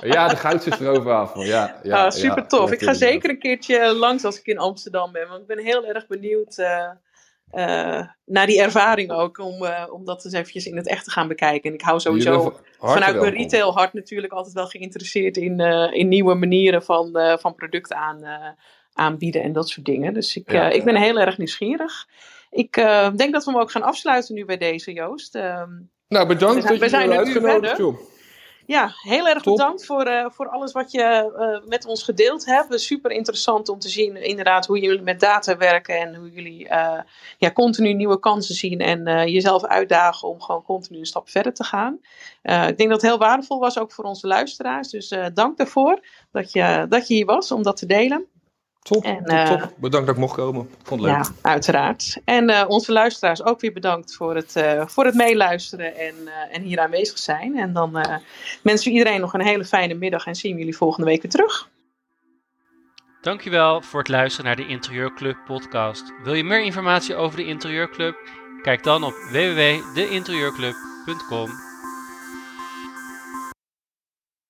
Ja, de goudse stroopwafel. Ja, ja, ah, super ja, tof. Ik ga zeker een keertje langs als ik in Amsterdam ben. Want ik ben heel erg benieuwd uh, uh, naar die ervaring ook. Om, om dat eens eventjes in het echt te gaan bekijken. En ik hou sowieso vanuit mijn retail hart natuurlijk altijd wel geïnteresseerd in, uh, in nieuwe manieren van, van producten aan, aanbieden en dat soort dingen. Dus ik, ja, ik ben heel erg nieuwsgierig. Ik denk dat we hem ook gaan afsluiten nu bij deze, Joost. Ehm, nou, bedankt we zijn, dat je zijn uitgenodigd, ja, heel erg bedankt voor, uh, voor alles wat je uh, met ons gedeeld hebt. Super interessant om te zien inderdaad hoe jullie met data werken en hoe jullie uh, ja, continu nieuwe kansen zien en jezelf uitdagen om gewoon continu een stap verder te gaan. ik denk dat het heel waardevol was ook voor onze luisteraars. Dus dank daarvoor dat je, dat je hier was om dat te delen. Top, en, top, top, Bedankt dat ik mocht komen. Vond het leuk. Ja, uiteraard. En onze luisteraars ook weer bedankt voor het, voor het meeluisteren en, en hier aanwezig zijn. En dan wensen we iedereen nog een hele fijne middag en zien we jullie volgende week weer terug. Dankjewel voor het luisteren naar de Interieurclub podcast. Wil je meer informatie over de Interieurclub? Kijk dan op www.deinterieurclub.com